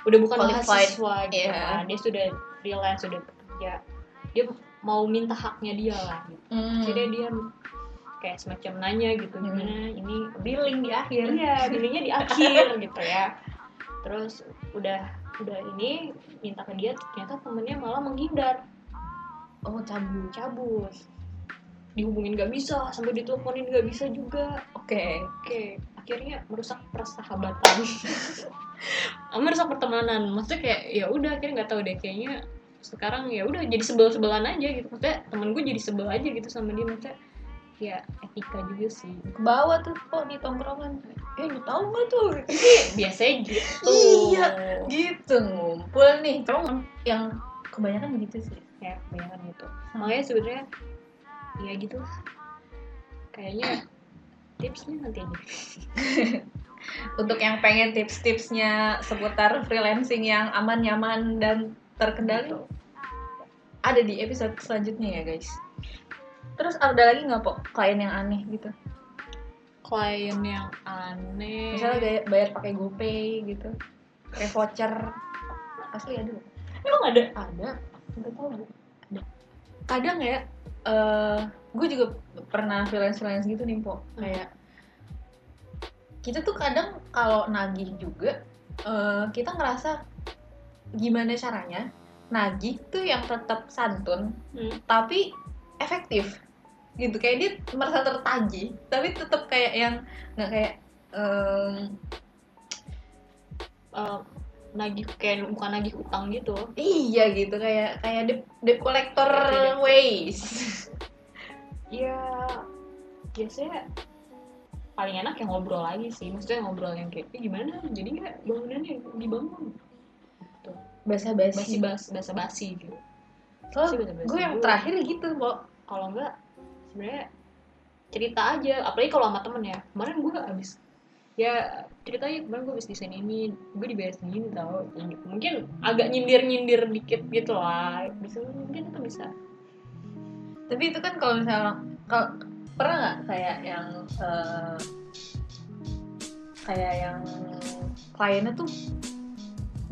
S2: udah bukan
S1: Qualified.
S2: mahasiswa gitu
S1: Iya.
S2: kan dia sudah freelance sudah bekerja dia mau minta haknya dia lah gitu.
S1: Hmm.
S2: jadi dia kayak semacam nanya gitu
S1: Hmm.
S2: gimana ini
S1: billing di akhir
S2: iya billingnya di akhir gitu ya terus udah udah ini minta ke dia ternyata temennya malah menghindar
S1: oh cabut
S2: cabut dihubungin gak bisa sampai diteleponin gak bisa juga.
S1: Oke.
S2: Oke akhirnya merusak persahabatan. Merusak pertemanan. Maksudnya kayak ya udah akhirnya nggak tahu deh kayaknya sekarang ya udah jadi sebel sebelan aja gitu. Maksudnya temen gue jadi sebel aja gitu sama dia. Maksudnya ya etika juga sih.
S1: Ke bawah tuh kok di tongkrongan. Eh lu tahu nggak tuh?
S2: Biasanya gitu.
S1: Iya. gitu. Ngumpul nih. Cowok yang kebanyakan begitu sih.
S2: Ya bayangan gitu. Makanya sebenarnya ya gitu lah. Kayaknya tipsnya nanti aja.
S1: Untuk yang pengen tips-tipsnya seputar freelancing yang aman nyaman dan terkendali ada di episode selanjutnya ya guys. Terus ada lagi nggak po klien yang aneh gitu.
S2: Klien yang aneh.
S1: Misalnya bayar, bayar pakai GoPay gitu. Pakai voucher. Asli ada
S2: emang ada?
S1: Ada. Nggak tahu. Ada. Kadang ya eh gue juga pernah freelance freelance gitu nih po
S2: Hmm.
S1: kayak kita tuh kadang kalau nagih juga eh, kita ngerasa gimana caranya nagih tuh yang tetap santun
S2: Hmm.
S1: tapi efektif gitu kayak dia merasa tertagih tapi tetap kayak yang nggak kayak
S2: Eh, nagih kayak bukan nagih utang gitu.
S1: Iya gitu kayak kayak debt, debt collector
S2: Iya.
S1: ways.
S2: Ya biasanya paling enak yang ngobrol lagi sih. Maksudnya ngobrol yang kayak "Eh, gimana? Jadi nggak bangunannya dibangun?
S1: Basa
S2: basi
S1: basi
S2: bas basa basi gitu basa-basi.
S1: gue yang terakhir gitu po
S2: kalau enggak sebenarnya cerita aja. Apalagi kalau sama temen ya. Kemarin gue abis ya ceritanya kemarin gue abis desain ini gue dibayar segini tau. Mungkin agak nyindir nyindir dikit gitu lah. Bisa mungkin itu bisa.
S1: Tapi itu kan kalau misalnya kalau pernah nggak kayak yang eh, kayak yang kliennya tuh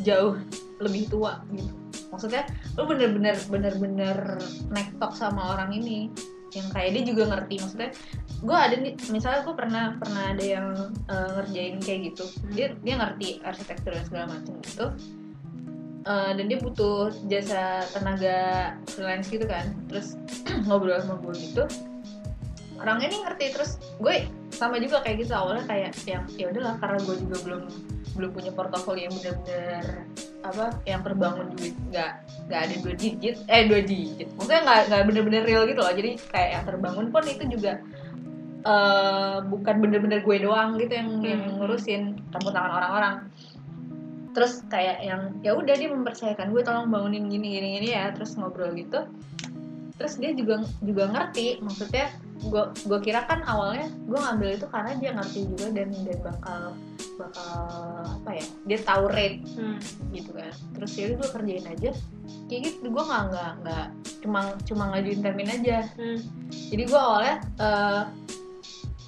S1: jauh lebih tua gitu? Maksudnya lu bener-bener bener-bener nektok sama orang ini yang kayak dia juga ngerti. Maksudnya gue ada nih misalnya gue pernah pernah ada yang eh, ngerjain kayak gitu. Dia dia ngerti arsitektur dan segala macam gitu. Eh, dan dia butuh jasa tenaga freelance gitu kan. Terus ngobrol sama gue gitu. Orangnya nih ngerti. Terus gue sama juga kayak gitu. Awalnya kayak yang ya udahlah karena gue juga belum belum punya portofolio yang benar-benar apa yang terbangun duit nggak nggak ada dua digit eh dua digit. Maksudnya nggak nggak bener-bener real gitu loh. Jadi kayak yang terbangun pun itu juga eh bukan bener-bener gue doang gitu yang yang
S2: Hmm.
S1: ngurusin campur tangan orang-orang. Terus kayak yang ya udah dia mempercayakan gue tolong bangunin gini gini gini ya terus ngobrol gitu. Terus dia juga juga ngerti maksudnya gue gue kira kan awalnya gue ngambil itu karena dia ngerti juga dan dan bakal bakal apa ya dia tahu rate
S2: Hmm.
S1: gitu kan terus ya gue kerjain aja kayak gitu gue nggak nggak nggak cuma cuma ngajuin termin aja
S2: Hmm.
S1: jadi gue awalnya eh,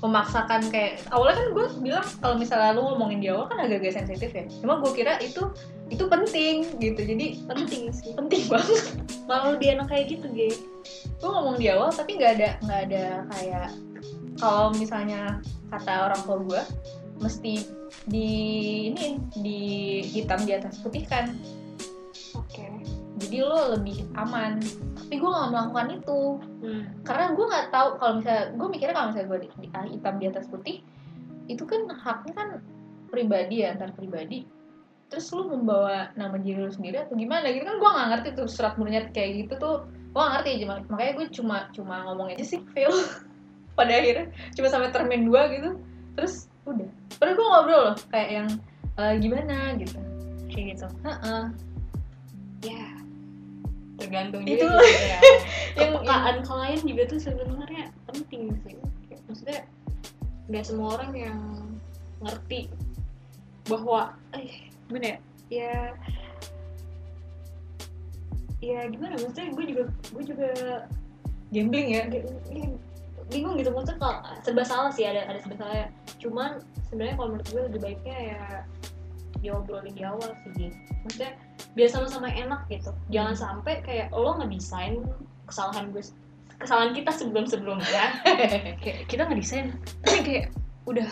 S1: memaksakan kayak awalnya kan gue bilang kalau misalnya lu ngomongin di awal kan agak-agak sensitif ya. Cuma gue kira itu itu penting gitu. Jadi
S2: penting sih.
S1: Penting banget.
S2: Malah lebih enak kayak gitu Ge.
S1: Gue ngomong di awal tapi nggak ada nggak ada kayak kalau misalnya kata orang tua gue mesti di ini di hitam di atas putih kan.
S2: Oke.
S1: Jadi lo lebih aman tapi gue nggak melakukan itu.
S2: Hmm.
S1: karena gue nggak tahu kalau misalnya gue mikirnya kalau misalnya gue di, di- hitam di atas putih itu kan haknya kan pribadi ya antar pribadi. Terus lu membawa nama diri lu sendiri atau gimana? Gitu kan gue nggak ngerti tuh surat murniat kayak gitu tuh. Gue nggak ngerti cuma makanya gue cuma cuma ngomong aja sih fail pada akhirnya cuma sampai termin dua gitu. Terus udah. Padahal gue ngobrol loh kayak yang "Eh, gimana? gitu.
S2: Kayak gitu.
S1: Heeh.
S2: ya tergantung
S1: Itu.
S2: juga gitu ya.
S1: Yang-
S2: kepekaan klien juga tuh sebenarnya penting sih. Maksudnya nggak semua orang yang ngerti bahwa eh gimana ya? Ya ya gimana? Maksudnya gue juga gue juga
S1: gambling ya?
S2: Agak- ya, bingung gitu. Maksudnya kalau serba salah sih ada ada serba salah ya cuman sebenarnya kalau menurut gue lebih baiknya ya diobrolin di awal sih maksudnya biar sama-sama enak gitu. Jangan sampai kayak lo ngedesain kesalahan gue kesalahan kita sebelum sebelumnya kayak kita ngedesain tapi kayak udah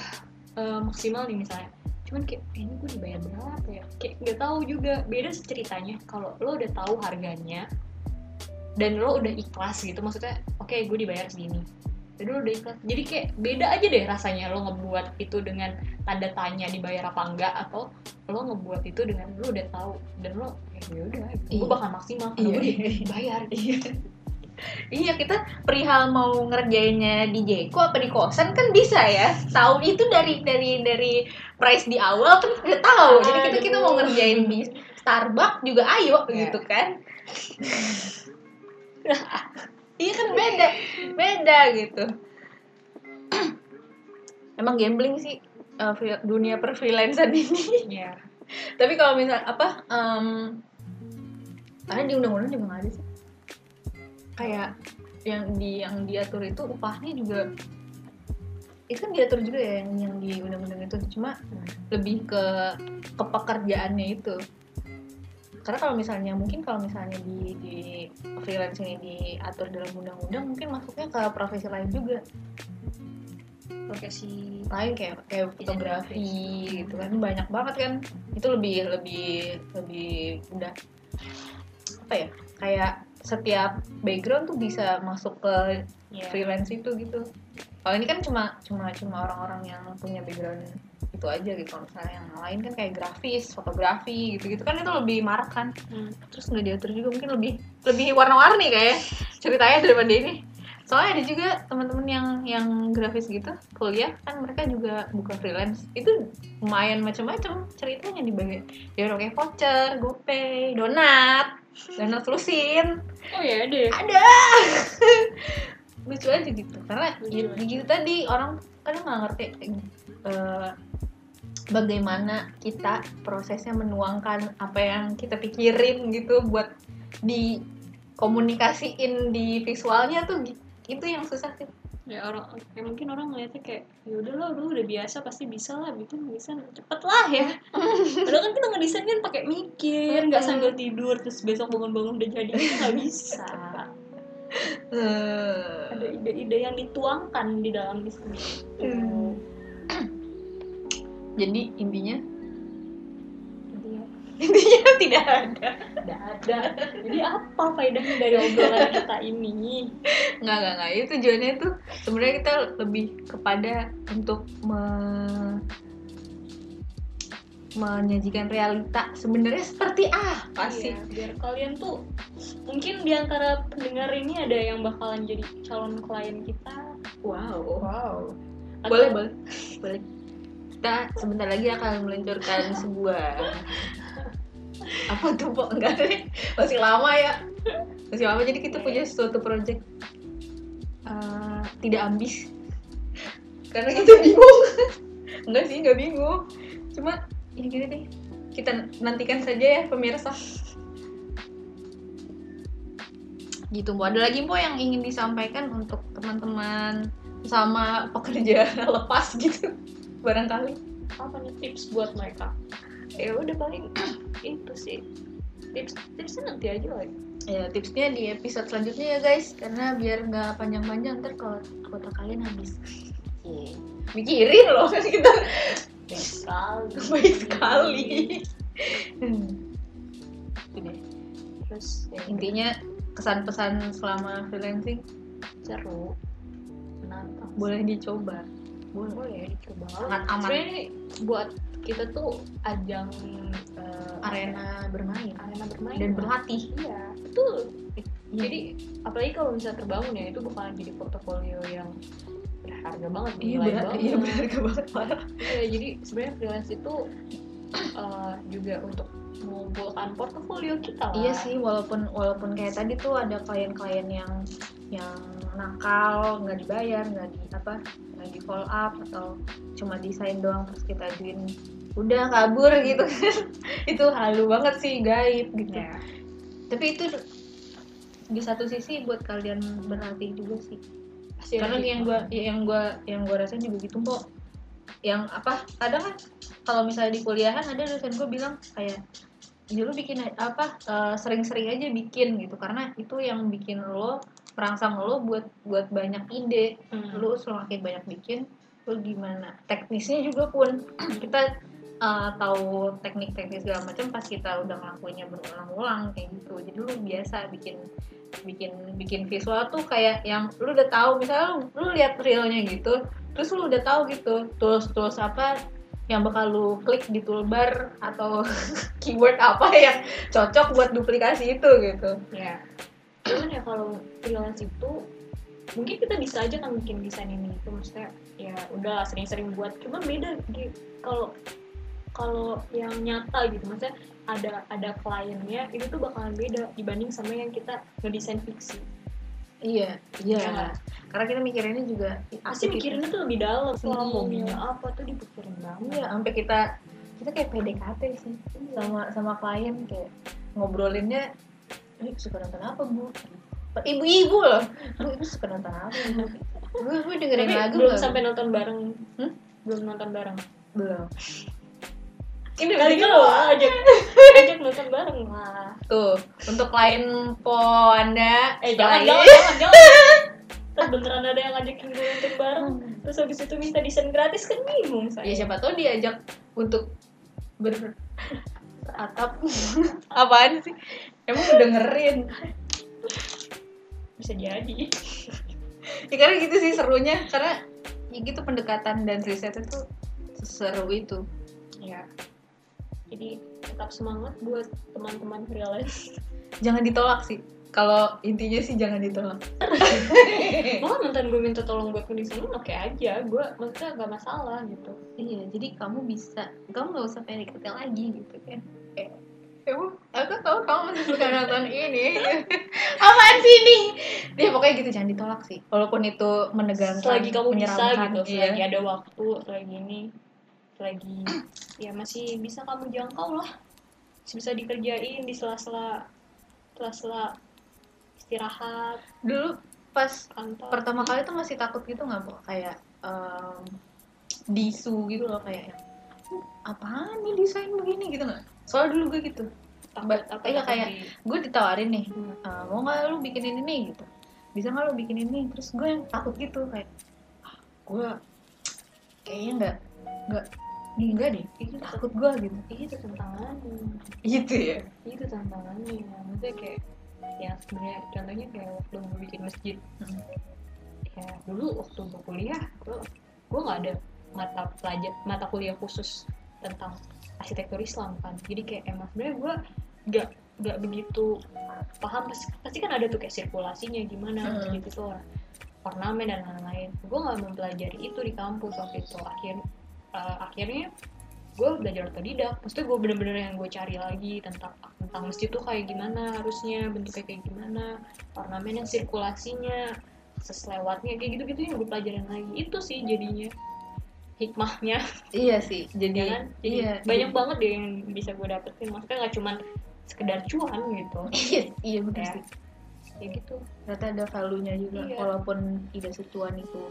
S2: eh, maksimal nih misalnya. Cuman kayak "Eh, ini gue dibayar berapa ya? Kayak nggak tahu juga. Beda ceritanya kalau lo udah tahu harganya dan lo udah ikhlas gitu. Maksudnya oke gue dibayar segini lo udah ikhlas jadi kayak beda aja deh rasanya lo ngebuat itu dengan tanda tanya dibayar apa enggak atau lo ngebuat itu dengan lo udah tahu dan lo ya ya udah gue
S1: Iya.
S2: bakal maksimal
S1: Iya.
S2: gue dibayar
S1: Iya. Iya kita perihal mau ngerjainnya di Jeko apa di kosan kan bisa ya. Tahu itu dari dari dari price di awal kan udah tahu. Jadi kita kita mau ngerjain di Starbucks juga ayo
S2: Iya.
S1: gitu kan. iya kan beda beda gitu. Emang gambling sih uh, dunia perfreelancer ini.
S2: Iya.
S1: Tapi kalau misal apa em karena di undang-undang juga nggak ada sih. Kayak yang di yang diatur itu upahnya juga itu kan diatur juga ya yang, yang di undang-undang itu cuma lebih ke ke pekerjaannya itu karena kalau misalnya mungkin kalau misalnya di di freelance ini diatur dalam undang-undang mungkin masuknya ke profesi lain juga.
S2: Profesi
S1: lain kayak kayak fotografi gitu kan. Banyak banget kan. Itu lebih lebih lebih udah apa ya? Kayak setiap background tuh bisa masuk ke
S2: Iya.
S1: freelance itu gitu. Kalau ini kan cuma cuma cuma orang-orang yang punya background itu aja gitu. Kalau misalnya yang lain kan kayak grafis fotografi gitu gitu kan itu lebih marak kan.
S2: Hmm.
S1: terus nggak diatur juga mungkin lebih lebih warna-warni kayak ceritanya daripada ini. Soalnya ada juga teman-teman yang yang grafis gitu kuliah kan mereka juga buka freelance. Itu lumayan macam-macam ceritanya di bagian ya kayak voucher gopay donat donat lusin
S2: oh ya deh
S1: ada. Lucu aja gitu. Karena ya, gitu tadi orang kadang nggak ngerti eh, bagaimana kita prosesnya menuangkan apa yang kita pikirin gitu buat dikomunikasiin di visualnya tuh itu yang susah sih.
S2: Ya orang ya mungkin orang ngeliatnya kayak ya udah lah lu udah biasa pasti bisa lah bikin bisa cepet lah ya. Padahal kan kita ngedesain kan pakai mikir nggak sambil tidur terus besok bangun-bangun udah jadi itu nggak bisa. Ada ide-ide yang dituangkan di dalam desain.
S1: Hmm. Jadi intinya?
S2: Intinya,
S1: intinya tidak ada.
S2: Nggak ada. Jadi apa faedahnya dari obrolan kita ini?
S1: Nggak nggak nggak. Itu tujuannya tuh sebenarnya kita lebih kepada untuk me- menyajikan realita sebenarnya seperti apa sih?
S2: Iya, biar kalian tuh mungkin di antara pendengar ini ada yang bakalan jadi calon klien kita.
S1: Wow.
S2: Wow.
S1: Boleh boleh. Boleh kita sebentar lagi akan meluncurkan sebuah apa tuh kok enggak deh masih lama ya. Masih lama jadi kita punya suatu project
S2: Eh,
S1: tidak ambis. Karena kita bingung. Enggak sih nggak bingung. Cuma ya gitu deh. Kita nantikan saja ya pemirsa. Gitu Bu ada lagi Bu yang ingin disampaikan untuk teman-teman sama pekerja lepas gitu barangkali.
S2: Apa nih tips buat mereka? Ya udah paling itu sih. Tips tipsnya nanti aja lah
S1: ya tipsnya di episode selanjutnya ya guys. Karena biar nggak panjang-panjang ntar kalau kuota kalian habis. Mikirin loh kita.
S2: Baik sekali
S1: baik sekali. Hmm. Deh.
S2: terus ya,
S1: intinya kesan-pesan selama freelancing?
S2: Seru. Menantang.
S1: Boleh dicoba boleh
S2: boleh dicoba.
S1: Sangat aman.
S2: sebenarnya ini buat kita tuh ajang eh,
S1: arena bermain.
S2: Arena bermain.
S1: Dan berlatih.
S2: Iya. Betul.
S1: Iya.
S2: jadi apalagi kalau misalnya terbangun ya itu bakalan jadi portofolio yang berharga banget
S1: iya
S2: bernilai
S1: ber-
S2: banget.
S1: Iya berharga banget. Parah
S2: Iya, jadi sebenarnya freelance itu eh, juga untuk mengumpulkan portofolio kita lah.
S1: iya sih walaupun walaupun kayak tadi tuh ada klien-klien yang yang nakal nggak dibayar nggak di apa nggak di follow up atau cuma desain doang terus kita ajuin udah kabur gitu. Itu halu banget sih gaib gitu.
S2: Ya.
S1: tapi itu di satu sisi buat kalian berarti juga sih.
S2: Pasti
S1: karena yang gua yang gua yang gua rasain juga gitu kok yang apa kadang kan kalau misalnya di kuliahan ada dosen gua bilang kayak ya lu bikin apa eh, sering-sering aja bikin gitu. Karena itu yang bikin lo merangsang lo buat buat banyak ide.
S2: Hmm.
S1: lu semakin banyak bikin lu gimana? Teknisnya juga pun kita uh, tahu teknik-teknik segala macam pas kita udah ngelakuinnya berulang-ulang kayak gitu. Jadi lu biasa bikin bikin bikin visual tuh kayak yang lu udah tahu. Misalnya lu, lu lihat realnya gitu terus lu udah tahu gitu tools tools apa yang bakal lu klik di toolbar atau keyword apa yang cocok buat duplikasi itu gitu
S2: Ya. Cuman ya kalau freelance itu mungkin kita bisa aja kan bikin desain ini itu maksudnya ya udah sering-sering buat cuma beda Gi. kalau kalau yang nyata gitu maksudnya ada ada kliennya itu tuh bakalan beda dibanding sama yang kita ngedesain fiksi
S1: iya
S2: Iya nggak?
S1: karena kita mikirinnya juga
S2: pasti
S1: asik
S2: mikirinnya tuh lebih dalam soal
S1: Iya.
S2: apa tuh dipikirin banget
S1: Iya, sampai kita kita kayak PDKT sih sama sama klien kayak ngobrolinnya ini suka nonton apa bu? Ibu-ibu loh, bu ibu suka nonton apa bu? Gue gue dengerin
S2: tapi
S1: lagu
S2: belum
S1: loh.
S2: sampai nonton bareng
S1: Hmm?
S2: belum nonton bareng
S1: belum. Ini
S2: kali lo ajak ajak nonton bareng lah.
S1: Tuh, untuk klien po anda.
S2: Eh jangan jangan jangan jangan. Terus beneran ada yang ngajakin gue nonton bareng. Terus habis itu minta desain gratis kan bingung
S1: Ya
S2: saya
S1: siapa tahu diajak untuk ber atap. Apaan sih? Emang dengerin?
S2: bisa jadi.
S1: Ya karena gitu sih serunya. Karena ya gitu pendekatan dan risetnya tuh seru itu.
S2: Ya jadi tetap semangat buat teman-teman freelance.
S1: Jangan ditolak sih. Kalau intinya sih jangan ditolak.
S2: Malah mantan gue minta tolong buat ngedesainin oke aja. Gue maksudnya gak masalah gitu.
S1: Iya jadi kamu bisa kamu nggak usah PDKT lagi gitu kan. Kayak Emang aku tahu kamu masih suka nonton ini. Apaan sih ini? Ya pokoknya gitu jangan ditolak sih. Walaupun itu menegangkan
S2: selagi kamu bisa gitu
S1: iya.
S2: selagi ada waktu selagi ini selagi ya masih bisa kamu jangkau lah. Masih bisa dikerjain di sela-sela sela-sela istirahat
S1: dulu pas
S2: kantor.
S1: pertama kali tuh masih takut gitu nggak bu? Kayak em, disu gitu loh kayak "Uh, apaan nih desain begini? Gitu nggak? Soalnya dulu gue gitu.
S2: Takut
S1: Ba-
S2: apa
S1: iya,
S2: takut
S1: kayak-
S2: di-
S1: gue ditawarin nih
S2: Hmm.
S1: "Eh, mau nggak lu bikin ini gitu. Bisa nggak lu bikin ini? Terus gue yang takut gitu kayak "Ah, gue kayaknya nggak nggak enggak deh itu takut gue gitu.
S2: Itu tantangannya.
S1: Gitu ya?
S2: Itu tantangannya. Maksudnya kayak ya sebenarnya contohnya kayak waktu gue bikin masjid.
S1: Hmm.
S2: ya dulu waktu gue kuliah gue gue nggak ada mata pelajar mata kuliah khusus tentang arsitektur Islam kan. Jadi kayak emang sebenarnya gue gak gak begitu paham. Pasti, pasti kan ada tuh kayak sirkulasinya gimana
S1: Hmm.
S2: gitu tuh ornamen dan lain-lain. Gue nggak mempelajari itu di kampus waktu itu. Akhir eh, akhirnya gue belajar otodidak. Maksudnya gue bener-bener yang gue cari lagi tentang tentang masjid tuh kayak gimana harusnya bentuknya kayak gimana ornamennya sirkulasinya akses lewatnya kayak gitu-gitu yang gue pelajarin lagi. Itu sih jadinya hikmahnya.
S1: Iya sih
S2: ya
S1: jadi
S2: kan? Jadi
S1: iya
S2: banyak banget deh yang bisa gue dapetin. Maksudnya nggak cuman sekedar cuan gitu.
S1: Iya iya betul
S2: Ya.
S1: sih.
S2: Ya gitu.
S1: Ternyata ada value-nya juga
S2: Iya.
S1: walaupun tidak secuan itu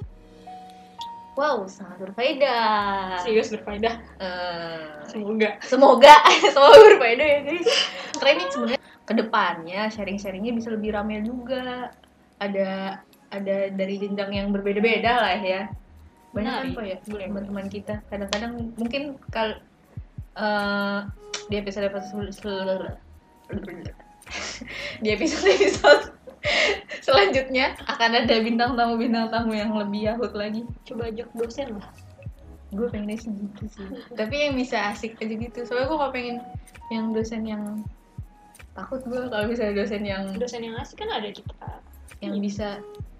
S1: wow sangat berfaedah.
S2: Serius berfaedah.
S1: Eh,
S2: semoga.
S1: semoga. Semoga berfaedah ya guys. Karena ini sebenarnya ke depannya sharing-sharingnya bisa lebih ramai juga. Ada ada dari jenjang yang berbeda-beda lah ya. Banyak
S2: Menarik.
S1: kok ya teman-teman kita. Kadang-kadang mungkin kal eh, di episode episode di episode episode selanjutnya akan ada bintang tamu bintang tamu yang lebih yahut lagi.
S2: Coba ajak dosen lah.
S1: Gue pengennya sih gitu sih. Tapi yang bisa asik aja gitu. Soalnya gue gak pengen yang dosen yang takut gue kalau misalnya dosen yang
S2: dosen yang asik kan ada kita.
S1: Yang bisa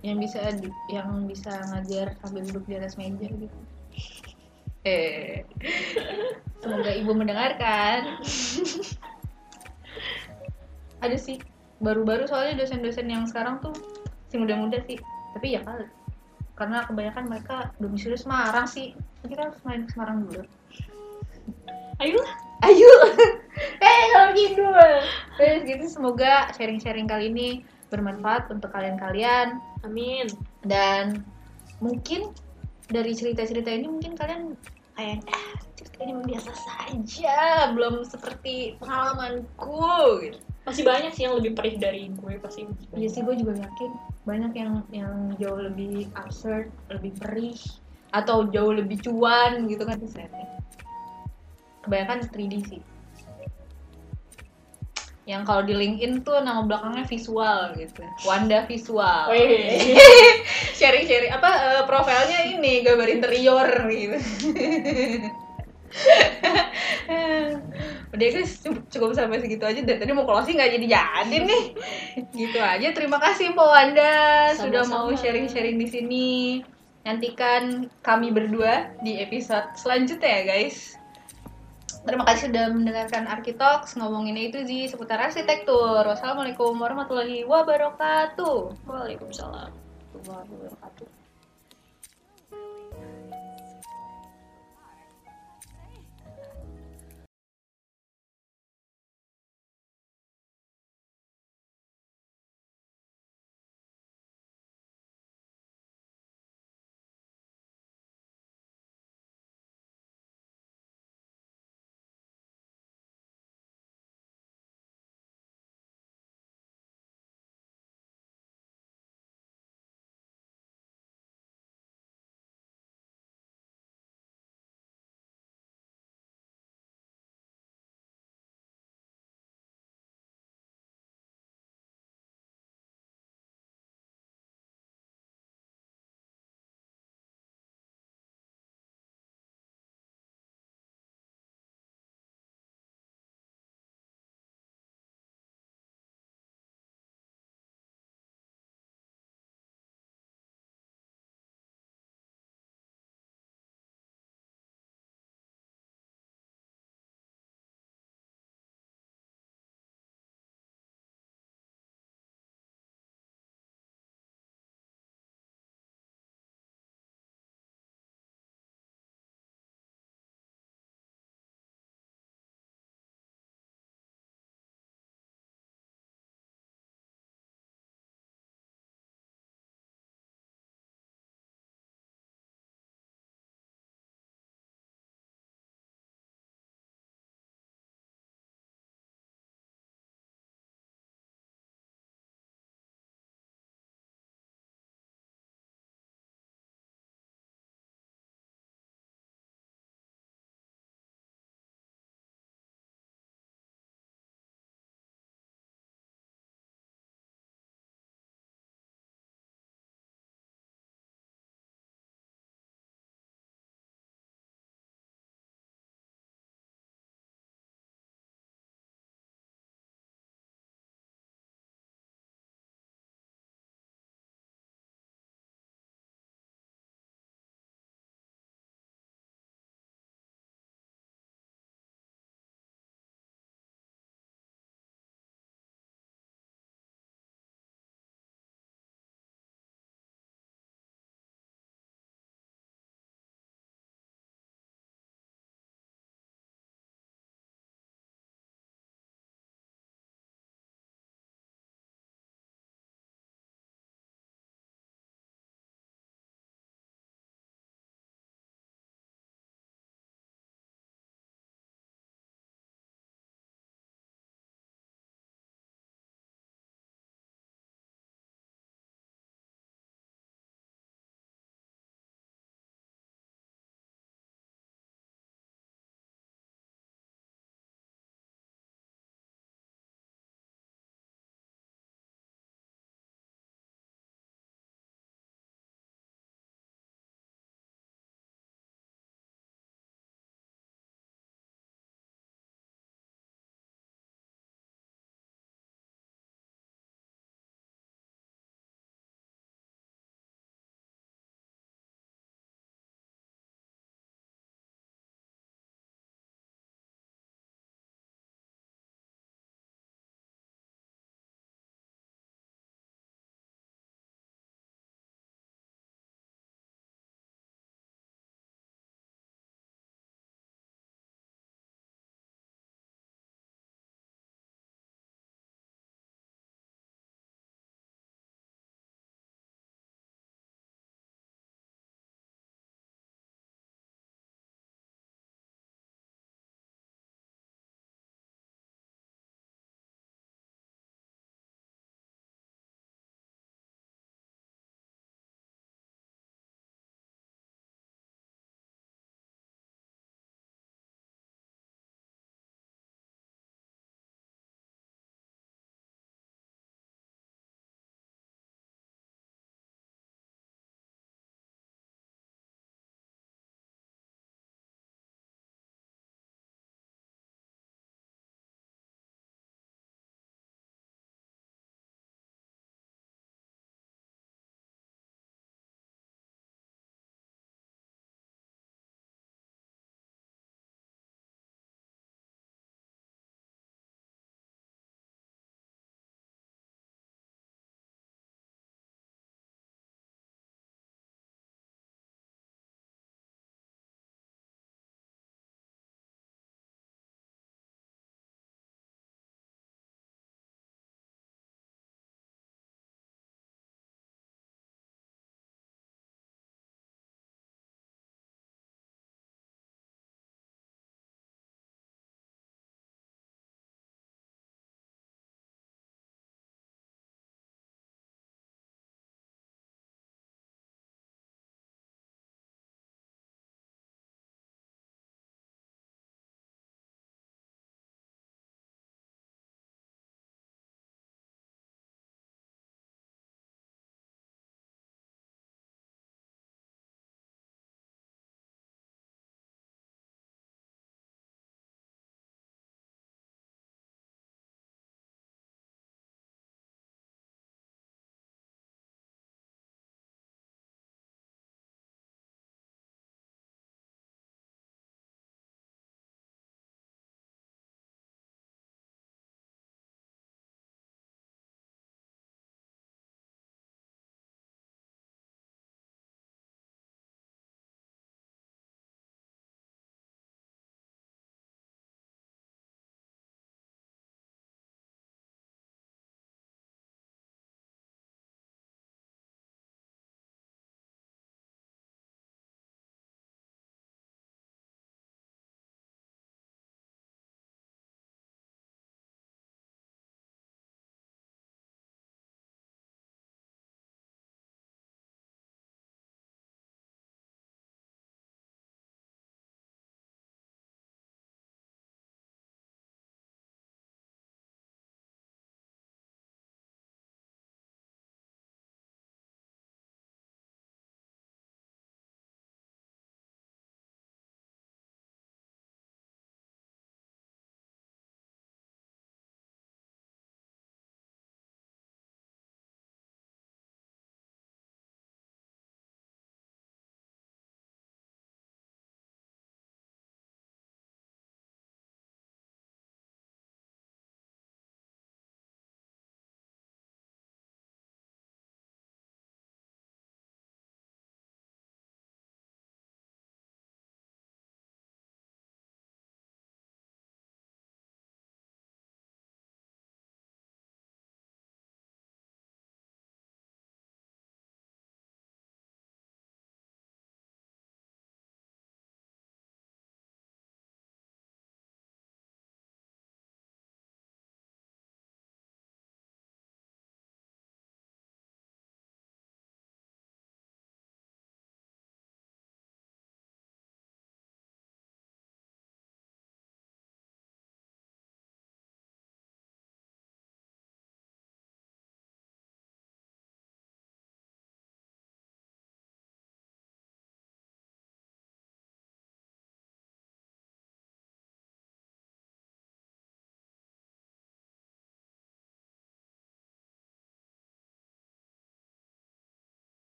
S1: yang bisa yang bisa ngajar sambil duduk di atas meja gitu. Eh. Semoga ibu mendengarkan. Ada sih baru-baru soalnya dosen-dosen yang sekarang tuh si muda-muda sih. Tapi ya kali karena kebanyakan mereka domisili Semarang sih. Kita harus main ke Semarang dulu.
S2: Ayo
S1: ayo. Eh kalau gitu. Terus gitu. Semoga sharing-sharing kali ini bermanfaat untuk kalian-kalian.
S2: Amin.
S1: Dan mungkin dari cerita-cerita ini mungkin kalian kayak ah cerita ini biasa saja. Belum seperti pengalamanku gitu.
S2: Masih banyak sih yang lebih perih dari gue pasti
S1: Iya sih gue juga yakin banyak yang yang jauh lebih absurd, lebih perih atau jauh lebih cuan gitu kan setnya. Kebanyakan 3D sih. Yang kalau di LinkedIn tuh nama belakangnya visual gitu. Wanda visual.
S2: Wih.
S1: Sharing-sharing apa eh, profilnya ini gambar interior gitu. Udah guys, cukup- sampai segitu aja. Dari tadi mau closing nggak jadi jadi nih. Gitu aja. Terima kasih Mbak Wanda sudah mau sharing-sharing di sini. Nantikan kami berdua di episode selanjutnya ya guys. Terima kasih sudah mendengarkan Arkitalks ngomonginnya itu sih seputar arsitektur. Wassalamualaikum warahmatullahi wabarakatuh.
S2: Waalaikumsalam warahmatullahi wabarakatuh